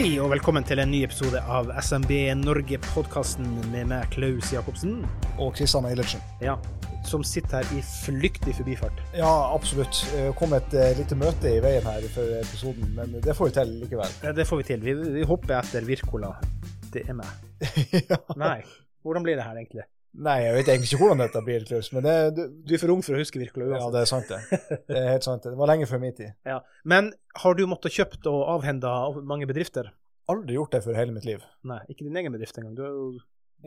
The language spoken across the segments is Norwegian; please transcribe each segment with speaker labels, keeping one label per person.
Speaker 1: Hei og velkommen til en ny episode av SMB Norge-podkasten med meg, Klaus Jacobsen.
Speaker 2: og Kristian Eilertsen.
Speaker 1: Ja, som sitter her i flyktig forbifart.
Speaker 2: Ja, absolutt. Det kom et uh, lite møte i veien her før episoden, men det får vi til likevel.
Speaker 1: Ja, Det får vi til. Vi, vi hopper etter Wirkola. Det er meg.
Speaker 2: ja.
Speaker 1: Nei, hvordan blir det her egentlig?
Speaker 2: Nei, jeg vet egentlig ikke hvordan dette blir, Klaus, men det, du,
Speaker 1: Du er for ung for å huske Wirkola
Speaker 2: ja, det er sant, det. Det er helt sant. Det var lenge før min tid.
Speaker 1: Ja. Men har du måttet kjøpt og avhenda mange bedrifter?
Speaker 2: Aldri gjort det for hele mitt liv.
Speaker 1: Nei, ikke din egen bedrift engang. Du er jo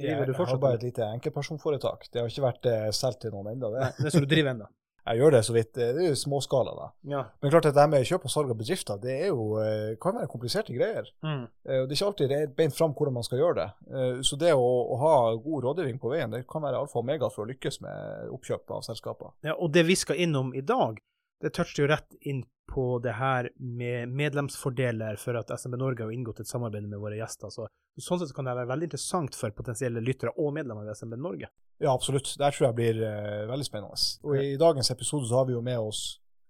Speaker 2: Jeg,
Speaker 1: du fortsatt?
Speaker 2: jeg har bare et lite enkeltpersonforetak. Det har ikke vært eh, solgt til noen ennå.
Speaker 1: Nei, det er så du driver ennå.
Speaker 2: Jeg gjør det så vidt. Det er jo småskala, da.
Speaker 1: Ja.
Speaker 2: Men klart at det med kjøp og salg av bedrifter, det er jo, eh, kan være kompliserte greier.
Speaker 1: Mm.
Speaker 2: Eh, Det er ikke alltid rent beint fram hvordan man skal gjøre det. Eh, Så det å, å ha god rådgivning på veien, det kan være alfa og omega for å lykkes med oppkjøp av selskaper.
Speaker 1: Ja, og det vi skal innom i dag, det toucher jo rett inn på det her med medlemsfordeler for at SMB Norge har inngått et samarbeid med våre gjester. Så, sånn sett kan det være veldig interessant for potensielle lyttere og medlemmer av SMB Norge.
Speaker 2: Ja, absolutt. Det tror jeg blir uh, veldig spennende. Og i dagens episode så har vi jo med oss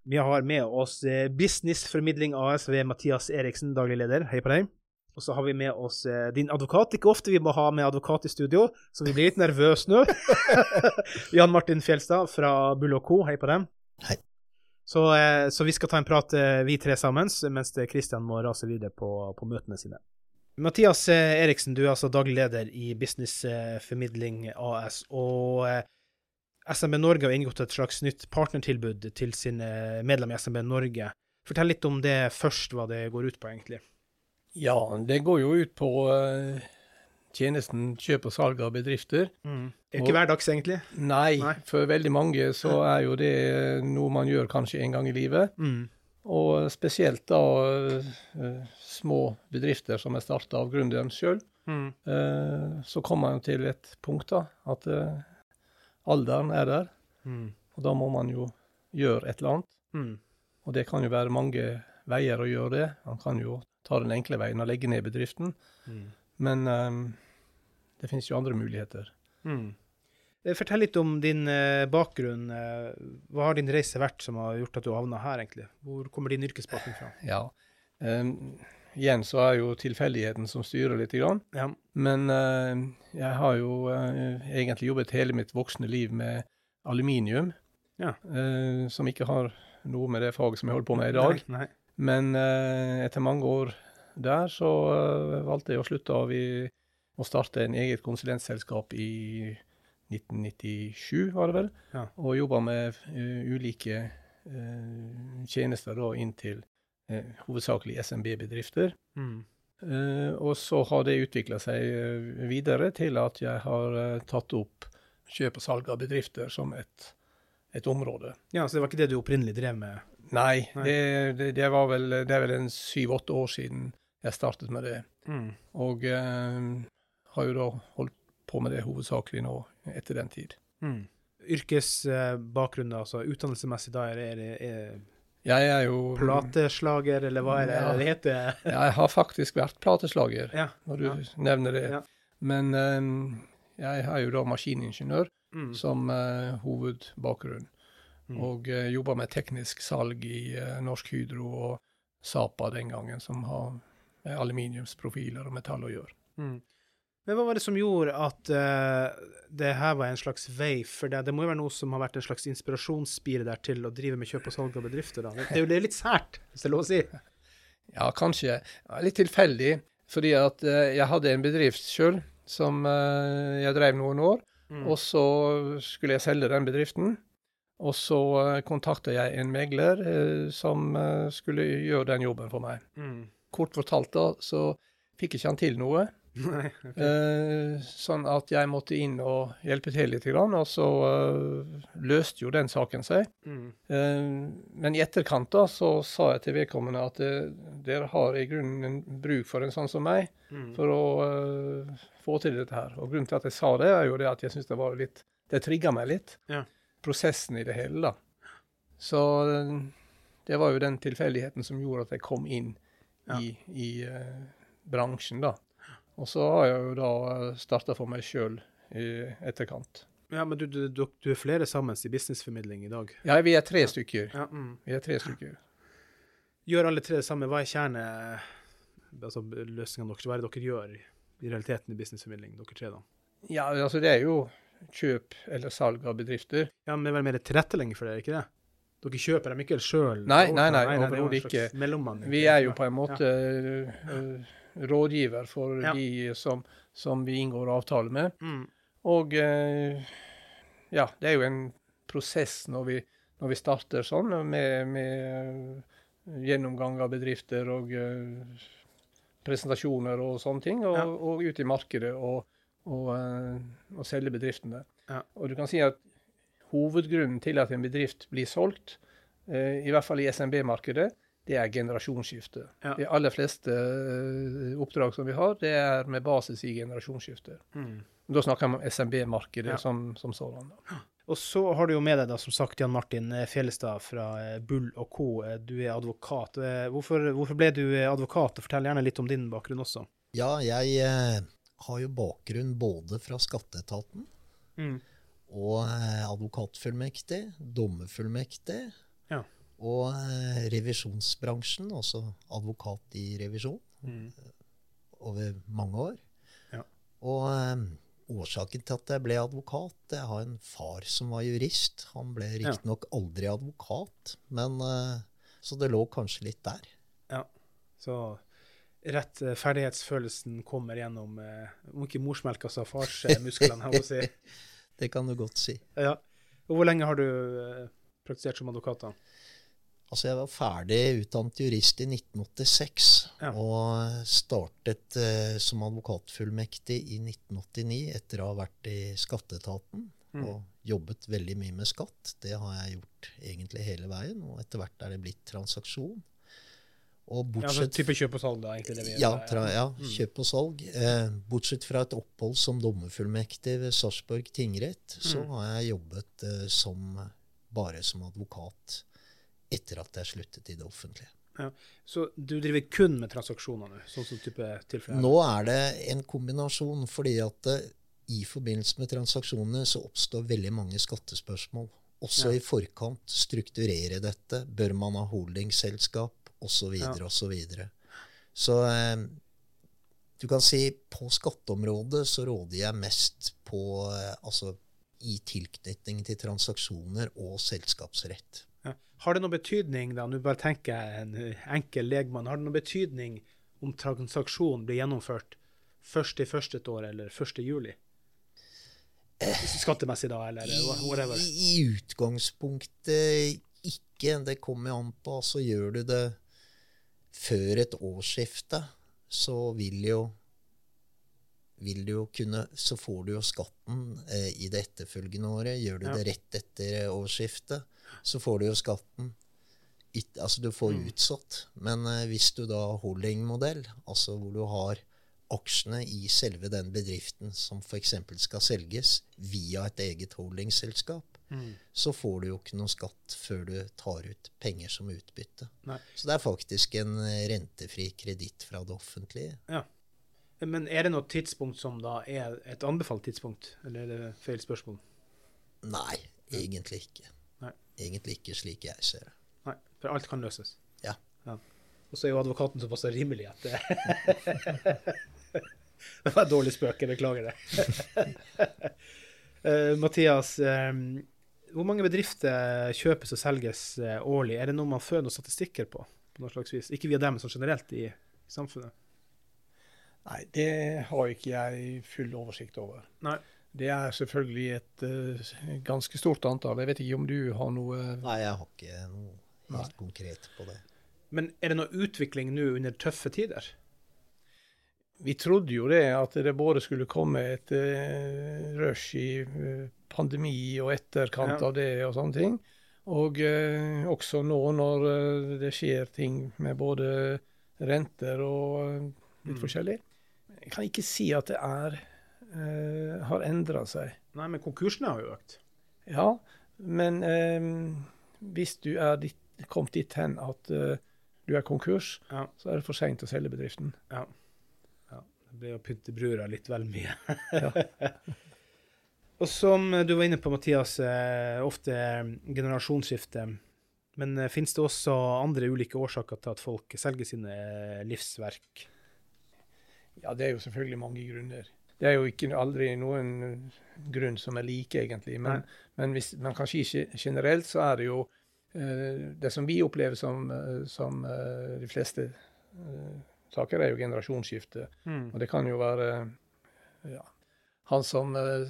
Speaker 1: Vi har med oss uh, Businessformidling AS ved Mathias Eriksen, daglig leder. Hei på deg. Og så har vi med oss eh, din advokat. Ikke ofte vi må ha med advokat i studio, så vi blir litt nervøse nå. Jan Martin Fjelstad fra Bull Co. Hei på dem.
Speaker 3: Hei.
Speaker 1: Så, eh, så vi skal ta en prat, eh, vi tre sammen, mens Kristian må rase videre på, på møtene sine. Mathias eh, Eriksen, du er altså daglig leder i Businessformidling AS. Og eh, SMB Norge har inngått et slags nytt partnertilbud til sine medlemmer i SMB Norge. Fortell litt om det først, hva det går ut på, egentlig.
Speaker 3: Ja, det går jo ut på eh, tjenesten kjøp og salg av bedrifter.
Speaker 1: Det er ikke hverdags, egentlig.
Speaker 3: Nei,
Speaker 1: Nei.
Speaker 3: for veldig mange så er jo det noe man gjør kanskje en gang i livet.
Speaker 1: Mm.
Speaker 3: Og spesielt da uh, små bedrifter som er starta av gründeren sjøl.
Speaker 1: Mm.
Speaker 3: så kommer man til et punkt da, at uh, alderen er der.
Speaker 1: Mm.
Speaker 3: Og da må man jo gjøre et eller annet.
Speaker 1: Mm.
Speaker 3: Og det kan jo være mange veier å gjøre det. Man kan jo ta den enkle veien og legge ned bedriften.
Speaker 1: Mm.
Speaker 3: Men um, det finnes jo andre muligheter.
Speaker 1: Mm. Eh, Fortell litt om din eh, bakgrunn. Eh, hva har din reise vært som har gjort at du havna her, egentlig? Hvor kommer din yrkesbakgrunn fra?
Speaker 3: Ja. um, igjen så er jo tilfeldigheten som styrer litt. Grann.
Speaker 1: Ja.
Speaker 3: Men uh, jeg har jo uh, egentlig jobbet hele mitt voksne liv med aluminium.
Speaker 1: Ja.
Speaker 3: uh, som ikke har noe med det faget som jeg holder på med i dag.
Speaker 1: Nei.
Speaker 3: Men eh, etter mange år der så eh, valgte jeg å slutte av i å starte en eget konsulentselskap i 1997, var det vel.
Speaker 1: Ja.
Speaker 3: Og jobba med uh, ulike uh, tjenester da inn til uh, hovedsakelig SMB-bedrifter.
Speaker 1: Mm.
Speaker 3: Og så har det utvikla seg videre til at jeg har tatt opp kjøp og salg av bedrifter som et, et område.
Speaker 1: Ja, så det var ikke det du opprinnelig drev med?
Speaker 3: Nei,
Speaker 1: Nei.
Speaker 3: Det, det, det var vel det er vel en syv-åtte år siden jeg startet med det.
Speaker 1: Mm.
Speaker 3: Og eh, har jo da holdt på med det hovedsakelig nå etter den tid.
Speaker 1: Mm. Yrkesbakgrunn, altså utdannelsesmessig, da er det er,
Speaker 3: Jeg er jo
Speaker 1: plateslager, eller hva er det
Speaker 3: Ja.
Speaker 1: det heter?
Speaker 3: Jeg har faktisk vært plateslager,
Speaker 1: Ja.
Speaker 3: når du
Speaker 1: Ja.
Speaker 3: nevner det.
Speaker 1: Ja.
Speaker 3: Men um, jeg er jo da maskiningeniør
Speaker 1: Mm.
Speaker 3: som uh, hovedbakgrunn.
Speaker 1: Mm.
Speaker 3: Og uh, jobba med teknisk salg i uh, Norsk Hydro og Sapa den gangen, som har aluminiumsprofiler og metall å gjøre.
Speaker 1: Mm. Men hva var det som gjorde at uh, det her var en slags vei for deg? Det må jo være noe som har vært en slags inspirasjonsspire der til å drive med kjøp og salg av bedrifter? da. Det er jo det er litt sært, hvis det er lov å si.
Speaker 3: Ja, kanskje. Litt tilfeldig, fordi at uh, jeg hadde en bedrift sjøl som uh, jeg drev noen år.
Speaker 1: Mm.
Speaker 3: Og så skulle jeg selge den bedriften. Og så kontakta jeg en megler eh, som eh, skulle gjøre den jobben for meg.
Speaker 1: Mm.
Speaker 3: Kort fortalt da, så fikk ikke han til noe.
Speaker 1: Nei. okay.
Speaker 3: Eh, sånn at jeg måtte inn og hjelpe til litt. Og så eh, løste jo den saken seg.
Speaker 1: Mm.
Speaker 3: Eh, men i etterkant da, så sa jeg til vedkommende at dere har i grunnen en bruk for en sånn som meg
Speaker 1: Mm.
Speaker 3: for å få til dette her. Og grunnen til at jeg sa det, er jo det at jeg syns det var litt Det trigga meg litt.
Speaker 1: Ja.
Speaker 3: Prosessen i det hele, da. Så det var jo den tilfeldigheten som gjorde at jeg kom inn
Speaker 1: Ja.
Speaker 3: i, i eh, bransjen, da. Og så har jeg jo da starta for meg sjøl i etterkant.
Speaker 1: Ja, men du, du, du, er flere sammen i businessformidling i dag.
Speaker 3: Ja, vi er tre stykker.
Speaker 1: Ja, mm.
Speaker 3: Vi er tre stykker.
Speaker 1: Gjør alle tre det samme? Hva er kjerne altså, løsningene deres? Hva er det dere gjør i realiteten i businessformidling, dere tre, da?
Speaker 3: Ja, altså det er jo kjøp eller salg av bedrifter.
Speaker 1: Ja, men det er vel mer tilrettelegging for dere, ikke det? Dere kjøper dem ikke sjøl?
Speaker 3: Nei, nei, nei, overhodet ikke. Vi er jo på en måte eh, rådgiver for
Speaker 1: Ja.
Speaker 3: de som, som vi inngår avtale med.
Speaker 1: mm.
Speaker 3: Og eh, ja, det er jo en prosess når vi, når vi starter sånn, med, med eh, gjennomgang av bedrifter og eh, presentasjoner og sånne ting, og,
Speaker 1: Ja.
Speaker 3: og ut i markedet og, og, eh, og selge bedriftene.
Speaker 1: Ja.
Speaker 3: Og du kan si at hovedgrunnen til at en bedrift blir solgt, eh, i hvert fall i SMB-markedet, det er generasjonsskifte.
Speaker 1: Ja.
Speaker 3: De aller fleste eh, oppdrag som vi har, det er med basis i generasjonsskifte.
Speaker 1: Mm.
Speaker 3: Da snakker vi om SMB-markedet
Speaker 1: Ja.
Speaker 3: som, som sådan.
Speaker 1: Og så har du jo med deg, da, som sagt, Jan Martin Fjellestad fra eh, Bull og Co. Du er advokat. Hvorfor, hvorfor ble du advokat? Fortell gjerne litt om din bakgrunn også.
Speaker 4: Ja, jeg har jo bakgrunn både fra skatteetaten
Speaker 1: Mm.
Speaker 4: Og eh, advokatfullmektig, dommerfullmektig
Speaker 1: Ja.
Speaker 4: og eh, revisjonsbransjen, altså advokat i revisjon,
Speaker 1: Mm.
Speaker 4: over mange år.
Speaker 1: Ja.
Speaker 4: Og um, årsaken til at jeg ble advokat Jeg har en far som var jurist. Han ble
Speaker 1: Ja.
Speaker 4: riktignok aldri advokat, men uh, så det lå kanskje litt der.
Speaker 1: Ja, Så rett eh, ferdighetsfølelsen kommer gjennom eh, Om ikke morsmelka, så farsmusklene, jeg må si.
Speaker 4: Det kan du godt si.
Speaker 1: Ja. Og hvor lenge har du eh, praktisert som advokat, da?
Speaker 4: Altså, jeg var ferdig utdannet jurist i 1986,
Speaker 1: Ja.
Speaker 4: og startet eh, som advokatfullmektig i 1989 etter å ha vært i skatteetaten
Speaker 1: Mm.
Speaker 4: og jobbet veldig mye med skatt. Det har jeg gjort egentlig hele veien, og etter hvert er det blitt transaksjon. Og
Speaker 1: Ja,
Speaker 4: så
Speaker 1: type kjøp og salg, da, egentlig? det vi
Speaker 4: ja,
Speaker 1: gjør,
Speaker 4: tra, ja,
Speaker 1: Mm.
Speaker 4: kjøp og salg. Eh, bortsett fra et opphold som dommerfullmektig ved Sarpsborg tingrett, så
Speaker 1: Mm.
Speaker 4: har jeg jobbet eh, som, bare som advokat etter at jeg sluttet i det offentlige.
Speaker 1: Så du driver kun med transaksjoner nå? Sånn som type tilfeller?
Speaker 4: Nå er det en kombinasjon, fordi at eh, i forbindelse med transaksjonene så oppstår veldig mange skattespørsmål. Også
Speaker 1: Ja.
Speaker 4: i forkant. Strukturere dette. Bør man ha holdingselskap? Osv.
Speaker 1: Ja.
Speaker 4: osv. Så, videre. så eh, du kan si på skatteområdet så råder jeg mest på eh, altså i tilknytning til transaksjoner og selskapsrett.
Speaker 1: Ja. Har det noen betydning, da, nå bare tenker jeg en eh, enkel legmann, har det noen betydning om transaksjonen blir gjennomført først i første et år eller 1. juli? Skattemessig, da, eller eh, whatever.
Speaker 4: I, I utgangspunktet ikke. Det kommer an på. Altså gjør du det før et årsskifte, så vil jo vil du jo kunne, så får du jo skatten eh, i det etterfølgende året. Gjør du
Speaker 1: Ja.
Speaker 4: det rett etter årsskiftet, så får du jo skatten. It, altså du får
Speaker 1: Mm.
Speaker 4: utsatt. Men eh, hvis du da har holdingmodell, altså hvor du har aksjene i selve den bedriften som f.eks. skal selges, via et eget holdingselskap,
Speaker 1: Mm.
Speaker 4: så får du jo ikke noe skatt før du tar ut penger som utbytte.
Speaker 1: Nei.
Speaker 4: Så det er faktisk en eh, rentefri kreditt fra det offentlige.
Speaker 1: Men er det noe tidspunkt som da er et anbefalt tidspunkt, eller er det feil spørsmål?
Speaker 4: Nei, egentlig ikke.
Speaker 1: Nei.
Speaker 4: Egentlig ikke slik jeg ser det.
Speaker 1: Nei, for alt kan løses.
Speaker 4: Ja.
Speaker 1: Og så er jo advokaten såpass rimelig at det Det var en dårlig spøk, jeg beklager det. uh, Mathias, eh, hvor mange bedrifter kjøpes og selges eh, årlig? Er det noe man fører noen statistikker på? på noe slags vis? Ikke via dem, men sånn generelt i, i samfunnet?
Speaker 3: Nei, det har ikke jeg full oversikt over.
Speaker 1: Nei.
Speaker 3: Det er selvfølgelig et uh, ganske stort antall. Jeg vet ikke om du har noe
Speaker 4: Nei, jeg har ikke noe helt
Speaker 3: Nei.
Speaker 4: konkret på det.
Speaker 1: Men er det noe utvikling nå under tøffe tider?
Speaker 3: Vi trodde jo det, at det både skulle komme et uh, rush i uh, pandemi og etterkant
Speaker 1: Ja.
Speaker 3: av det og sånne ting. Og uh, også nå når det skjer ting med både renter og litt
Speaker 1: Mm.
Speaker 3: forskjellig. Jeg kan ikke si at det er har endra seg.
Speaker 1: Nei, men konkursene har jo økt.
Speaker 3: Ja, men hvis du er dit, kommet dit hen at du er konkurs,
Speaker 1: Ja.
Speaker 3: så er det for seint å selge bedriften.
Speaker 1: Ja. Det blir å pynte brura litt vel mye.
Speaker 3: Ja.
Speaker 1: Og som du var inne på, Mathias, eh, ofte generasjonsskifte. Men eh, finnes det også andre ulike årsaker til at folk selger sine eh, livsverk?
Speaker 3: Ja, det er jo selvfølgelig mange grunner. Det er jo ikke aldri noen grunn som er like, egentlig. Men, men hvis men kanskje generelt, så er det jo Det som vi opplever som, som de fleste saker, er jo generasjonsskifte. Og det kan jo være ja, Han som eh,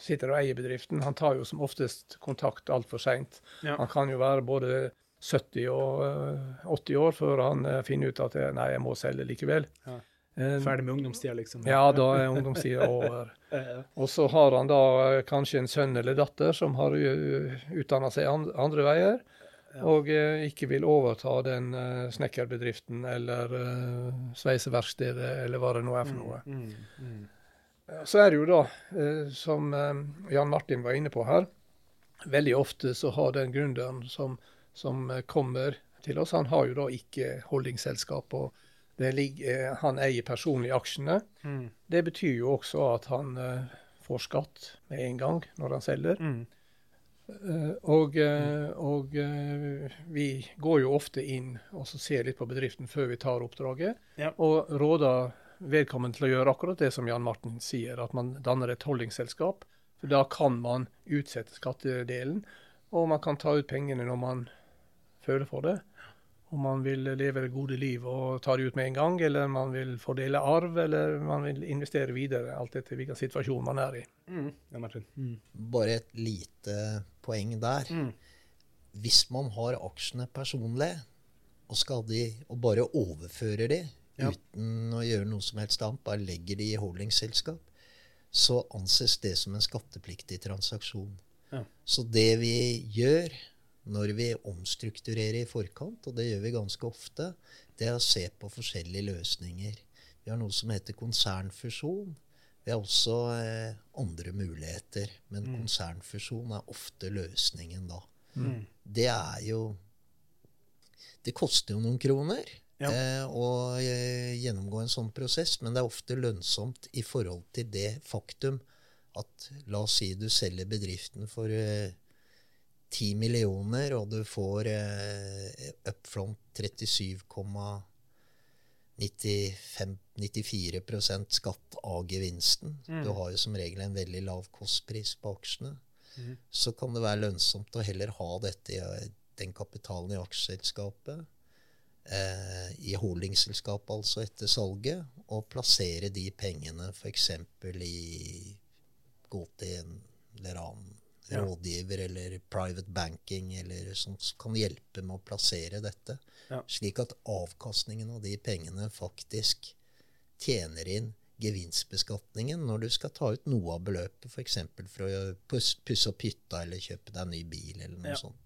Speaker 3: sitter og eier bedriften, han tar jo som oftest kontakt altfor seint.
Speaker 1: Ja.
Speaker 3: Han kan jo være både 70 og eh, 80 år før han eh, finner ut at eh, nei, jeg må selge likevel.
Speaker 1: Ja.
Speaker 3: Eh,
Speaker 1: Ferdig med ungdomstida, liksom?
Speaker 3: ja, da er ungdomstida over.
Speaker 1: Eh,
Speaker 3: Og så har han da eh, kanskje en sønn eller datter som har utdanna seg andre veier. Og eh, ikke vil overta den eh, snekkerbedriften eller eh, sveiseverkstedet eller hva det nå er for noe.
Speaker 1: Mm, mm.
Speaker 3: Så er det jo da, eh, som eh, Jan Martin var inne på her, veldig ofte så har den gründeren som, som kommer til oss, han har jo da ikke holdingselskap. og det ligger, Han eier personlig aksjene.
Speaker 1: Mm.
Speaker 3: Det betyr jo også at han får skatt med en gang når han selger.
Speaker 1: Mm.
Speaker 3: Eh, og eh, og eh, vi går jo ofte inn og så ser litt på bedriften før vi tar oppdraget,
Speaker 1: Ja.
Speaker 3: og råder vedkommende til å gjøre akkurat det som Jan Martin sier, at man danner et holdingselskap. For da kan man utsette skattedelen, og man kan ta ut pengene når man føler for det. Om man vil leve det gode liv og ta det ut med en gang, eller man vil fordele arv, eller man vil investere videre, alt etter hvilken situasjon man er i.
Speaker 1: Mm. Ja, Mm.
Speaker 4: Bare et lite poeng der.
Speaker 1: Mm.
Speaker 4: Hvis man har aksjene personlig, og, skal de, og bare overfører de
Speaker 1: Ja.
Speaker 4: uten å gjøre noe som helst annet, bare legger de i holdingselskap, så anses det som en skattepliktig transaksjon.
Speaker 1: Ja.
Speaker 4: Så det vi gjør når vi omstrukturerer i forkant, og det gjør vi ganske ofte, det er å se på forskjellige løsninger. Vi har noe som heter konsernfusjon. Vi har også eh, andre muligheter, men konsernfusjon er ofte løsningen da.
Speaker 1: Mm.
Speaker 4: Det er jo Det koster jo noen kroner
Speaker 1: Ja.
Speaker 4: eh, å eh, gjennomgå en sånn prosess, men det er ofte lønnsomt i forhold til det faktum at la oss si du selger bedriften for eh, 10 millioner, og du får eh, upfront 37,94% skatt av gevinsten.
Speaker 1: Mm.
Speaker 4: Du har jo som regel en veldig lav kostpris på aksjene.
Speaker 1: Mm.
Speaker 4: Så kan det være lønnsomt å heller ha dette den kapitalen i aksjeselskapet, eh, i holdingselskapet altså etter salget, og plassere de pengene f.eks. i gå til en eller annen. Rådgiver eller private banking eller som kan hjelpe med å plassere dette.
Speaker 1: Ja.
Speaker 4: Slik at avkastningen av de pengene faktisk tjener inn gevinstbeskatningen når du skal ta ut noe av beløpet, f.eks. For, å pusse opp hytta eller kjøpe deg en ny bil eller noe
Speaker 1: Ja.
Speaker 4: sånt.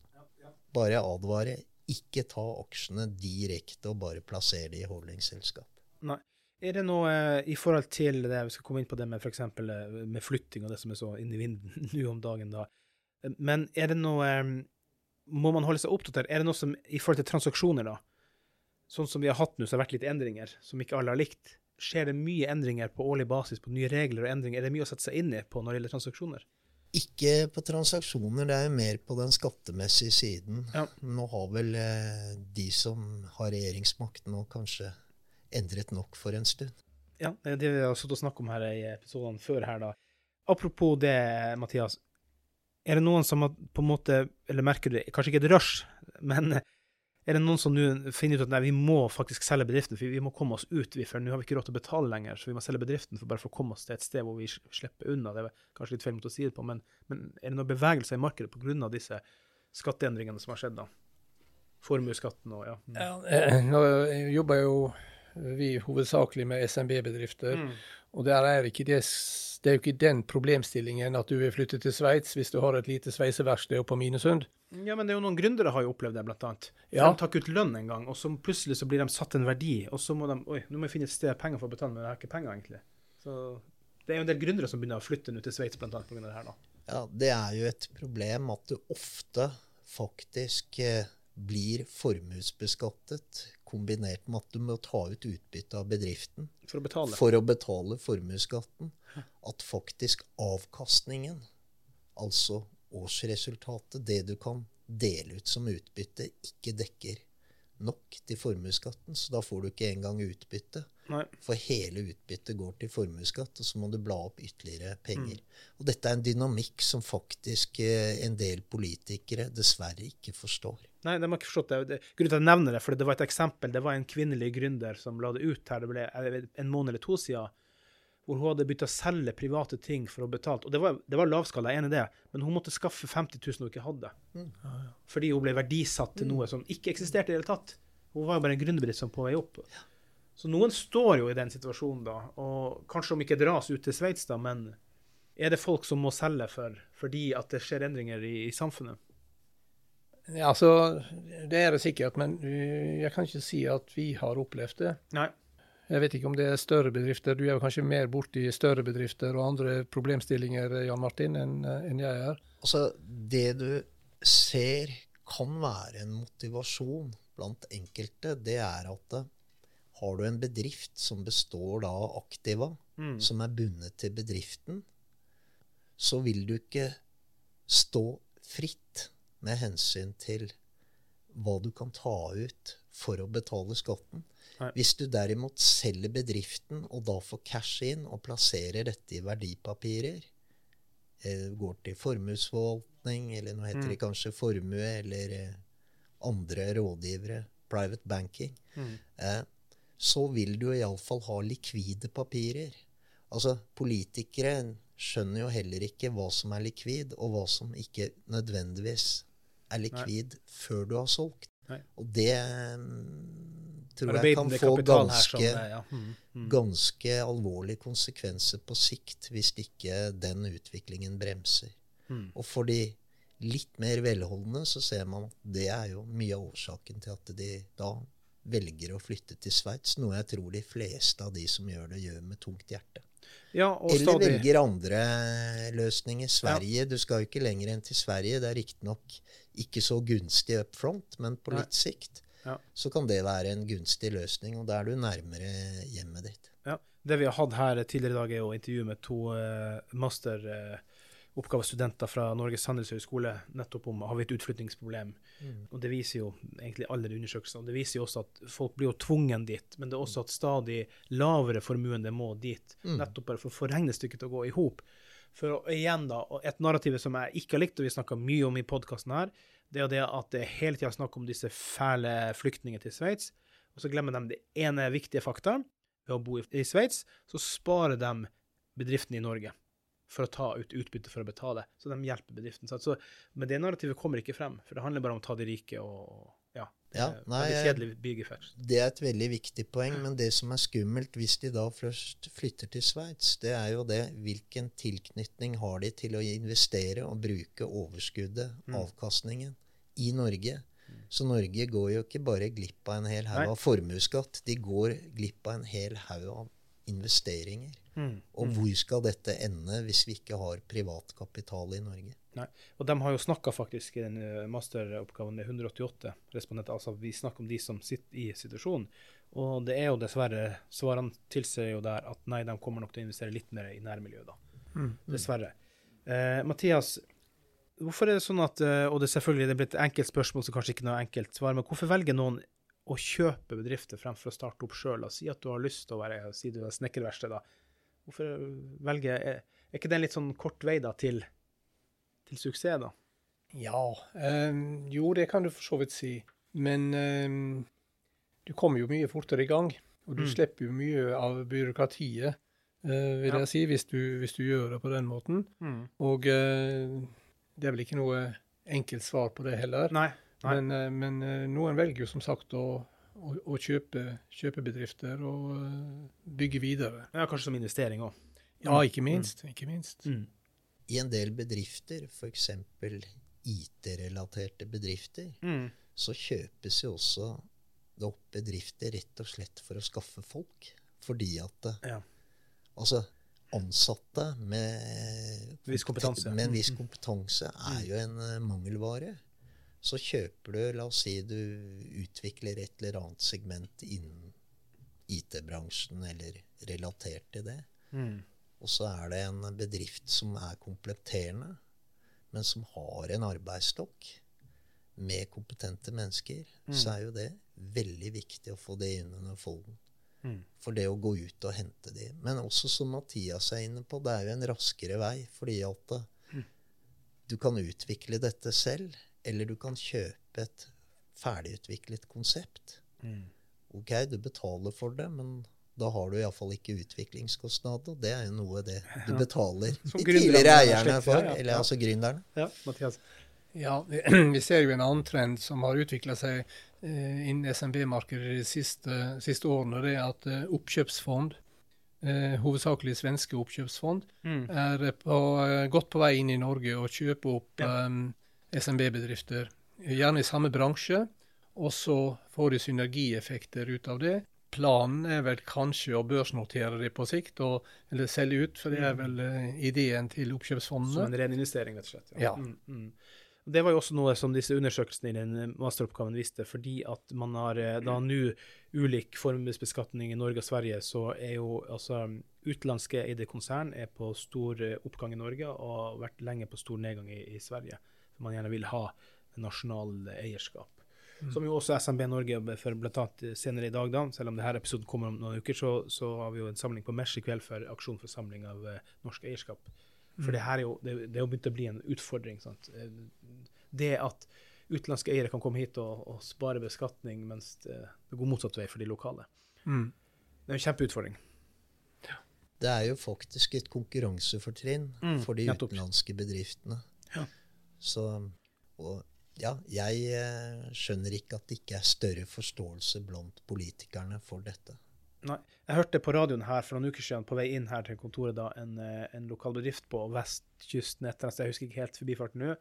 Speaker 4: Bare advare. Ikke ta aksjene direkte og bare plassere de i holdingselskap.
Speaker 1: Nei. Er det noe eh, i forhold til det vi skal komme inn på det med f.eks. med flytting og det som er så inn i vinden nå om dagen, da. Men er det noe eh, Må man holde seg oppdatert? Er det noe som i forhold til transaksjoner, da? Sånn som vi har hatt nå, så har det vært litt endringer som ikke alle har likt. Skjer det mye endringer på årlig basis, på nye regler og endringer? Er det mye å sette seg inn i på når det gjelder transaksjoner?
Speaker 4: Ikke på transaksjoner, det er jo mer på den skattemessige siden.
Speaker 1: Ja.
Speaker 4: Nå har vel eh, de som har regjeringsmakten nå kanskje endret nok for en stund.
Speaker 1: Ja, det vi har stått og snakket om her i episodene før her, da. Apropos det, Mathias. Er det noen som har på en måte, eller merker du, kanskje ikke et rush, men er det noen som nå finner ut at nei, vi må faktisk selge bedriften, for vi må komme oss ut, for nå har vi ikke råd til å betale lenger, så vi må selge bedriften for bare for å komme oss til et sted hvor vi slipper unna. Det er kanskje litt feil måte å si det på, men, men er det noen bevegelser i markedet på grunn av disse skatteendringene som har skjedd da? Formuesskatten og ja. Mm.
Speaker 3: Ja, eh, nå jobber jeg jo vi hovedsakelig med SMB-bedrifter.
Speaker 1: Mm.
Speaker 3: Og der er ikke det, det er jo ikke den problemstillingen at du vil flytte til Sveits hvis du har et lite sveiseverksted oppe på Minesund.
Speaker 1: Ja, men det er jo noen gründere har jo opplevd det, blant annet.
Speaker 3: Ja.
Speaker 1: De tar ikke ut lønn en gang, og så plutselig så blir de satt en verdi, og så må de Oi, nå må jeg finne et sted penger for å betale, men jeg har ikke penger, egentlig. Så det er jo en del gründere som begynner å flytte nå til Sveits, blant annet, av det her, da.
Speaker 4: Ja, det er jo et problem at du ofte faktisk eh, blir formuesbeskattet kombinert med at du må ta ut utbytte av bedriften
Speaker 1: For å betale.
Speaker 4: for å betale formuesskatten. At faktisk avkastningen, altså årsresultatet, det du kan dele ut som utbytte, ikke dekker nok til formuesskatten. Så da får du ikke engang utbytte.
Speaker 1: Nei.
Speaker 4: For hele utbyttet går til formuesskatt, og så må du bla opp ytterligere penger. Og dette er en dynamikk som faktisk eh, en del politikere dessverre ikke forstår.
Speaker 1: Nei, de har ikke forstått det. Grunnen til at jeg nevner det, for det var et eksempel. Det var en kvinnelig gründer som la det ut her det ble en måned eller to siden, hvor hun hadde begynt å selge private ting for å betale. Og det var, det var lavskala, jeg er enig i det, men hun måtte skaffe 50 000 hun ikke hadde. Fordi hun ble verdisatt til noe som ikke eksisterte i det hele tatt. Hun var jo bare en gründerbedrift som på vei opp. Så noen står jo i den situasjonen, da. Og kanskje om ikke dras ut til Sveits, da, men er det folk som må selge for, fordi at det skjer endringer i, i samfunnet?
Speaker 3: Ja, altså, det er det sikkert, men jeg kan ikke si at vi har opplevd det.
Speaker 1: Nei.
Speaker 3: Jeg vet ikke om det er større bedrifter. Du er kanskje mer borti større bedrifter og andre problemstillinger, Jan Martin, enn enn jeg er.
Speaker 4: Altså, det du ser kan være en motivasjon blant enkelte, det er at eh, har du en bedrift som består da av aktiva,
Speaker 1: Mm.
Speaker 4: som er bundet til bedriften, så vil du ikke stå fritt med hensyn til hva du kan ta ut for å betale skatten.
Speaker 1: Nei.
Speaker 4: Hvis du derimot selger bedriften og da får cash inn og plasserer dette i verdipapirer, eh, går til formuesforvaltning, eller nå heter det kanskje formue, eller eh, andre rådgivere, private banking,
Speaker 1: Mm.
Speaker 4: eh, så vil du iallfall ha likvide papirer. Altså, politikere skjønner jo heller ikke hva som er likvid, og hva som ikke nødvendigvis er likvid før du har solgt.
Speaker 1: Nei.
Speaker 4: Og det mm, tror jeg kan få
Speaker 1: ganske, som er, ja. Mm, mm.
Speaker 4: ganske alvorlige konsekvenser på sikt hvis ikke den utviklingen bremser.
Speaker 1: Mm.
Speaker 4: Og for de litt mer velholdne så ser man at det er jo mye av årsaken til at de da velger å flytte til Sveits, noe jeg tror de fleste av de som gjør det, gjør med tungt hjerte.
Speaker 1: Ja,
Speaker 4: Eller
Speaker 1: stadig
Speaker 4: velger andre løsninger. Sverige, du skal jo ikke lenger enn til Sverige. Det er riktignok ikke så gunstig up front, men på
Speaker 1: Nei.
Speaker 4: litt sikt
Speaker 1: Ja.
Speaker 4: så kan det være en gunstig løsning, og da er du nærmere hjemmet ditt.
Speaker 1: ja. Det vi har hatt her tidligere i dag, er jo intervju med to uh, masteroppgavestudenter fra Norges handelshøyskole nettopp om har vi et utflyttingsproblem. Og det viser jo egentlig alle de undersøkelsene, det viser jo også at folk blir jo tvungen dit, men det er også at stadig lavere formuende må dit. Nettopp bare for å få regnestykket til å gå i hop. For å- igjen da, et narrativ som jeg ikke har likt, og vi snakka mye om i podkasten her, det er jo det at det hele tida er snakk om disse fæle flyktningene til Sveits, og så glemmer de det ene viktige fakta. Ved å bo i, Sveits, så sparer de bedriften i Norge for å ta ut utbytte for å betale. Så de hjelper bedriften. Så, men det narrativet kommer ikke frem, for det handler bare om å ta de rike og ja. det
Speaker 4: Ja,
Speaker 1: er
Speaker 4: nei. Det er et veldig viktig poeng, men det som er skummelt hvis de da først flytter til Sveits, det er jo det hvilken tilknytning har de til å investere og bruke overskuddet,
Speaker 1: Mm.
Speaker 4: avkastningen, i Norge. Så Norge går jo ikke bare glipp av en hel haug av formuesskatt, de går glipp av en hel haug av investeringer.
Speaker 1: Mm.
Speaker 4: Og hvor skal dette ende hvis vi ikke har privat kapital i Norge?
Speaker 1: Nei. Og de har jo snakka faktisk i den eh, masteroppgaven med 188 respondenter. Altså vi snakker om de som sitter i situasjonen. Og det er jo dessverre Svarene tilsier jo der at nei, de kommer nok til å investere litt mer i nærmiljøet, da.
Speaker 3: Mm.
Speaker 1: Dessverre. Eh, Mathias, hvorfor er det sånn at eh, Og det er selvfølgelig det blir et enkelt spørsmål, så kanskje ikke noe enkelt svar, men hvorfor velger noen å kjøpe bedrifter fremfor å starte opp sjøl? Si at du har lyst til å være si du er snekkerverksted, da. Hvorfor velge er, ikke det en litt sånn kort vei da til, til suksess, da?
Speaker 3: Ja, Øh, jo det kan du for så vidt si. Men øh, du kommer jo mye fortere i gang. Og du
Speaker 1: Mm.
Speaker 3: slipper jo mye av byråkratiet, øh, vil
Speaker 1: Ja.
Speaker 3: jeg si, hvis du, hvis du gjør det på den måten. Og eh, det er vel ikke noe enkelt svar på det heller.
Speaker 1: Nei. Nei.
Speaker 3: Men, eh, men eh, noen velger jo som sagt å, å, å kjøpe, kjøpe bedrifter og eh, bygge videre.
Speaker 1: Ja, kanskje som investering òg.
Speaker 3: Ja, ikke minst. Ikke minst.
Speaker 1: Mm.
Speaker 4: I en del bedrifter, f.eks. IT-relaterte bedrifter,
Speaker 1: Mm.
Speaker 4: så kjøpes jo også det opp bedrifter rett og slett for å skaffe folk. Fordi at det,
Speaker 1: Ja.
Speaker 4: altså ansatte med,
Speaker 1: Viss
Speaker 4: med en viss
Speaker 1: Mm.
Speaker 4: kompetanse er jo en eh, mangelvare. Så kjøper du, la oss si du utvikler et eller annet segment innen IT-bransjen eller relatert til det.
Speaker 1: Mm.
Speaker 4: Og så er det en bedrift som er kompletterende, men som har en arbeidsstokk med kompetente mennesker, så er jo det veldig viktig å få det inn under folden.
Speaker 1: Mm.
Speaker 4: For det å gå ut og hente de. Men også som Mathias er inne på, det er jo en raskere vei. Fordi at mm. du kan utvikle dette selv, eller du kan kjøpe et ferdigutviklet konsept.
Speaker 1: Mm.
Speaker 4: Ok, du betaler for det, men da har du iallfall ikke utviklingskostnader. Det er jo noe det du betaler
Speaker 1: Som
Speaker 4: de tidligere eierne for.
Speaker 1: ja, ja.
Speaker 4: Eller altså gründerne.
Speaker 1: Ja, Mathias.
Speaker 3: Ja, vi ser jo en annen trend som har utvikla seg eh, innen SMB-markedet de siste, siste årene. Det er at eh, oppkjøpsfond, eh, hovedsakelig svenske oppkjøpsfond,
Speaker 1: Mm.
Speaker 3: er på, eh, godt på vei inn i Norge og kjøper opp
Speaker 1: Ja.
Speaker 3: um, SMB-bedrifter. Gjerne i samme bransje, og så får de synergieffekter ut av det. Planen er vel kanskje å børsnotere det på sikt, og, eller selge ut, for det er vel eh, ideen til oppkjøpsfondene.
Speaker 1: Som en ren investering, rett og slett.
Speaker 3: Ja.
Speaker 1: Mm, mm. Det var jo også noe som disse undersøkelsene i den masteroppgaven viste, fordi at man har eh, da nå ulik formuesbeskatning i Norge og Sverige, så er jo altså utenlandske eide konsern er på stor eh, oppgang i Norge og har vært lenge på stor nedgang i, i Sverige. For man gjerne vil ha nasjonal eierskap. Som jo også SMB Norge jobber for bl.a. senere i dag, da, selv om denne episoden kommer om noen uker, så, så har vi jo en samling på Mesh i kveld for aksjon for samling av eh, norsk eierskap. For det her er jo, det, det er jo begynt å bli en utfordring. Sant? Eh, Det at utenlandske eiere kan komme hit og, og spare beskatning, mens det, det går motsatt vei for de lokale.
Speaker 3: Mm.
Speaker 1: Det er en kjempeutfordring.
Speaker 4: Det er jo faktisk et konkurransefortrinn
Speaker 1: Mm,
Speaker 4: for de utenlandske bedriftene.
Speaker 1: Ja.
Speaker 4: Så, og ja, jeg eh, skjønner ikke at det ikke er større forståelse blant politikerne for dette.
Speaker 1: Nei. Jeg hørte på radioen her for noen uker siden på vei inn her til kontoret da, en, eh, en lokal bedrift på vestkysten, et eller annet sted, jeg husker ikke helt forbifarten nå,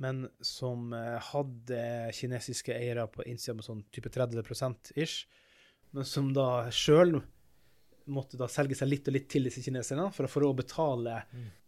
Speaker 1: men som eh, hadde kinesiske eiere på innsida med sånn type 30% ish, men som da sjøl måtte da selge seg litt og litt til disse kineserne for å få råd å betale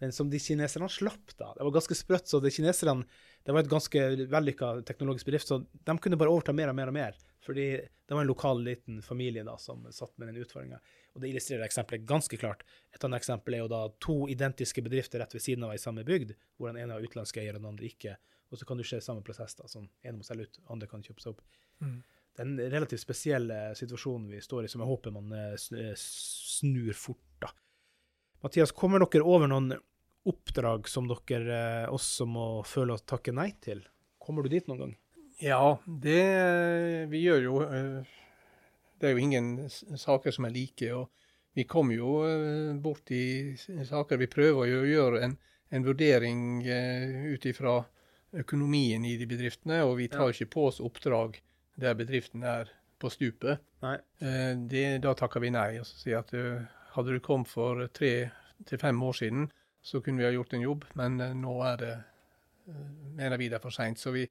Speaker 1: den som de kineserne slapp. da. Det var ganske sprøtt. så de kineserne, Det var et ganske vellykka teknologisk bedrift, så de kunne bare overta mer og mer og mer. Fordi det var en lokal liten familie da som satt med den utfordringa. Og det illustrerer eksempelet ganske klart. Et annet eksempel er jo da to identiske bedrifter rett ved siden av i samme bygd, hvor den ene har utenlandske eiere og den andre ikke. Og så kan du se samme prosess, da. Sånn, ene må selge ut, andre kan kjøpe seg opp.
Speaker 3: Mm.
Speaker 1: Er relativt spesielle situasjonen vi står i, som jeg håper man eh, eh, snur fort, da. Mathias, kommer dere over noen oppdrag som dere eh, også må føle å takke nei til? Kommer du dit noen gang?
Speaker 3: Ja, det Vi gjør jo Det er jo ingen saker som er like. og Vi kommer jo bort i saker Vi prøver å gjøre en, en vurdering ut ifra økonomien i de bedriftene, og vi tar ikke på oss oppdrag der bedriften er på stupet. Eh, Det, da takker vi nei. og sier at eh, Hadde du kommet for tre til fem år siden, så kunne vi ha gjort en jobb, men eh, nå er det mener vi det er for seint. Så vi,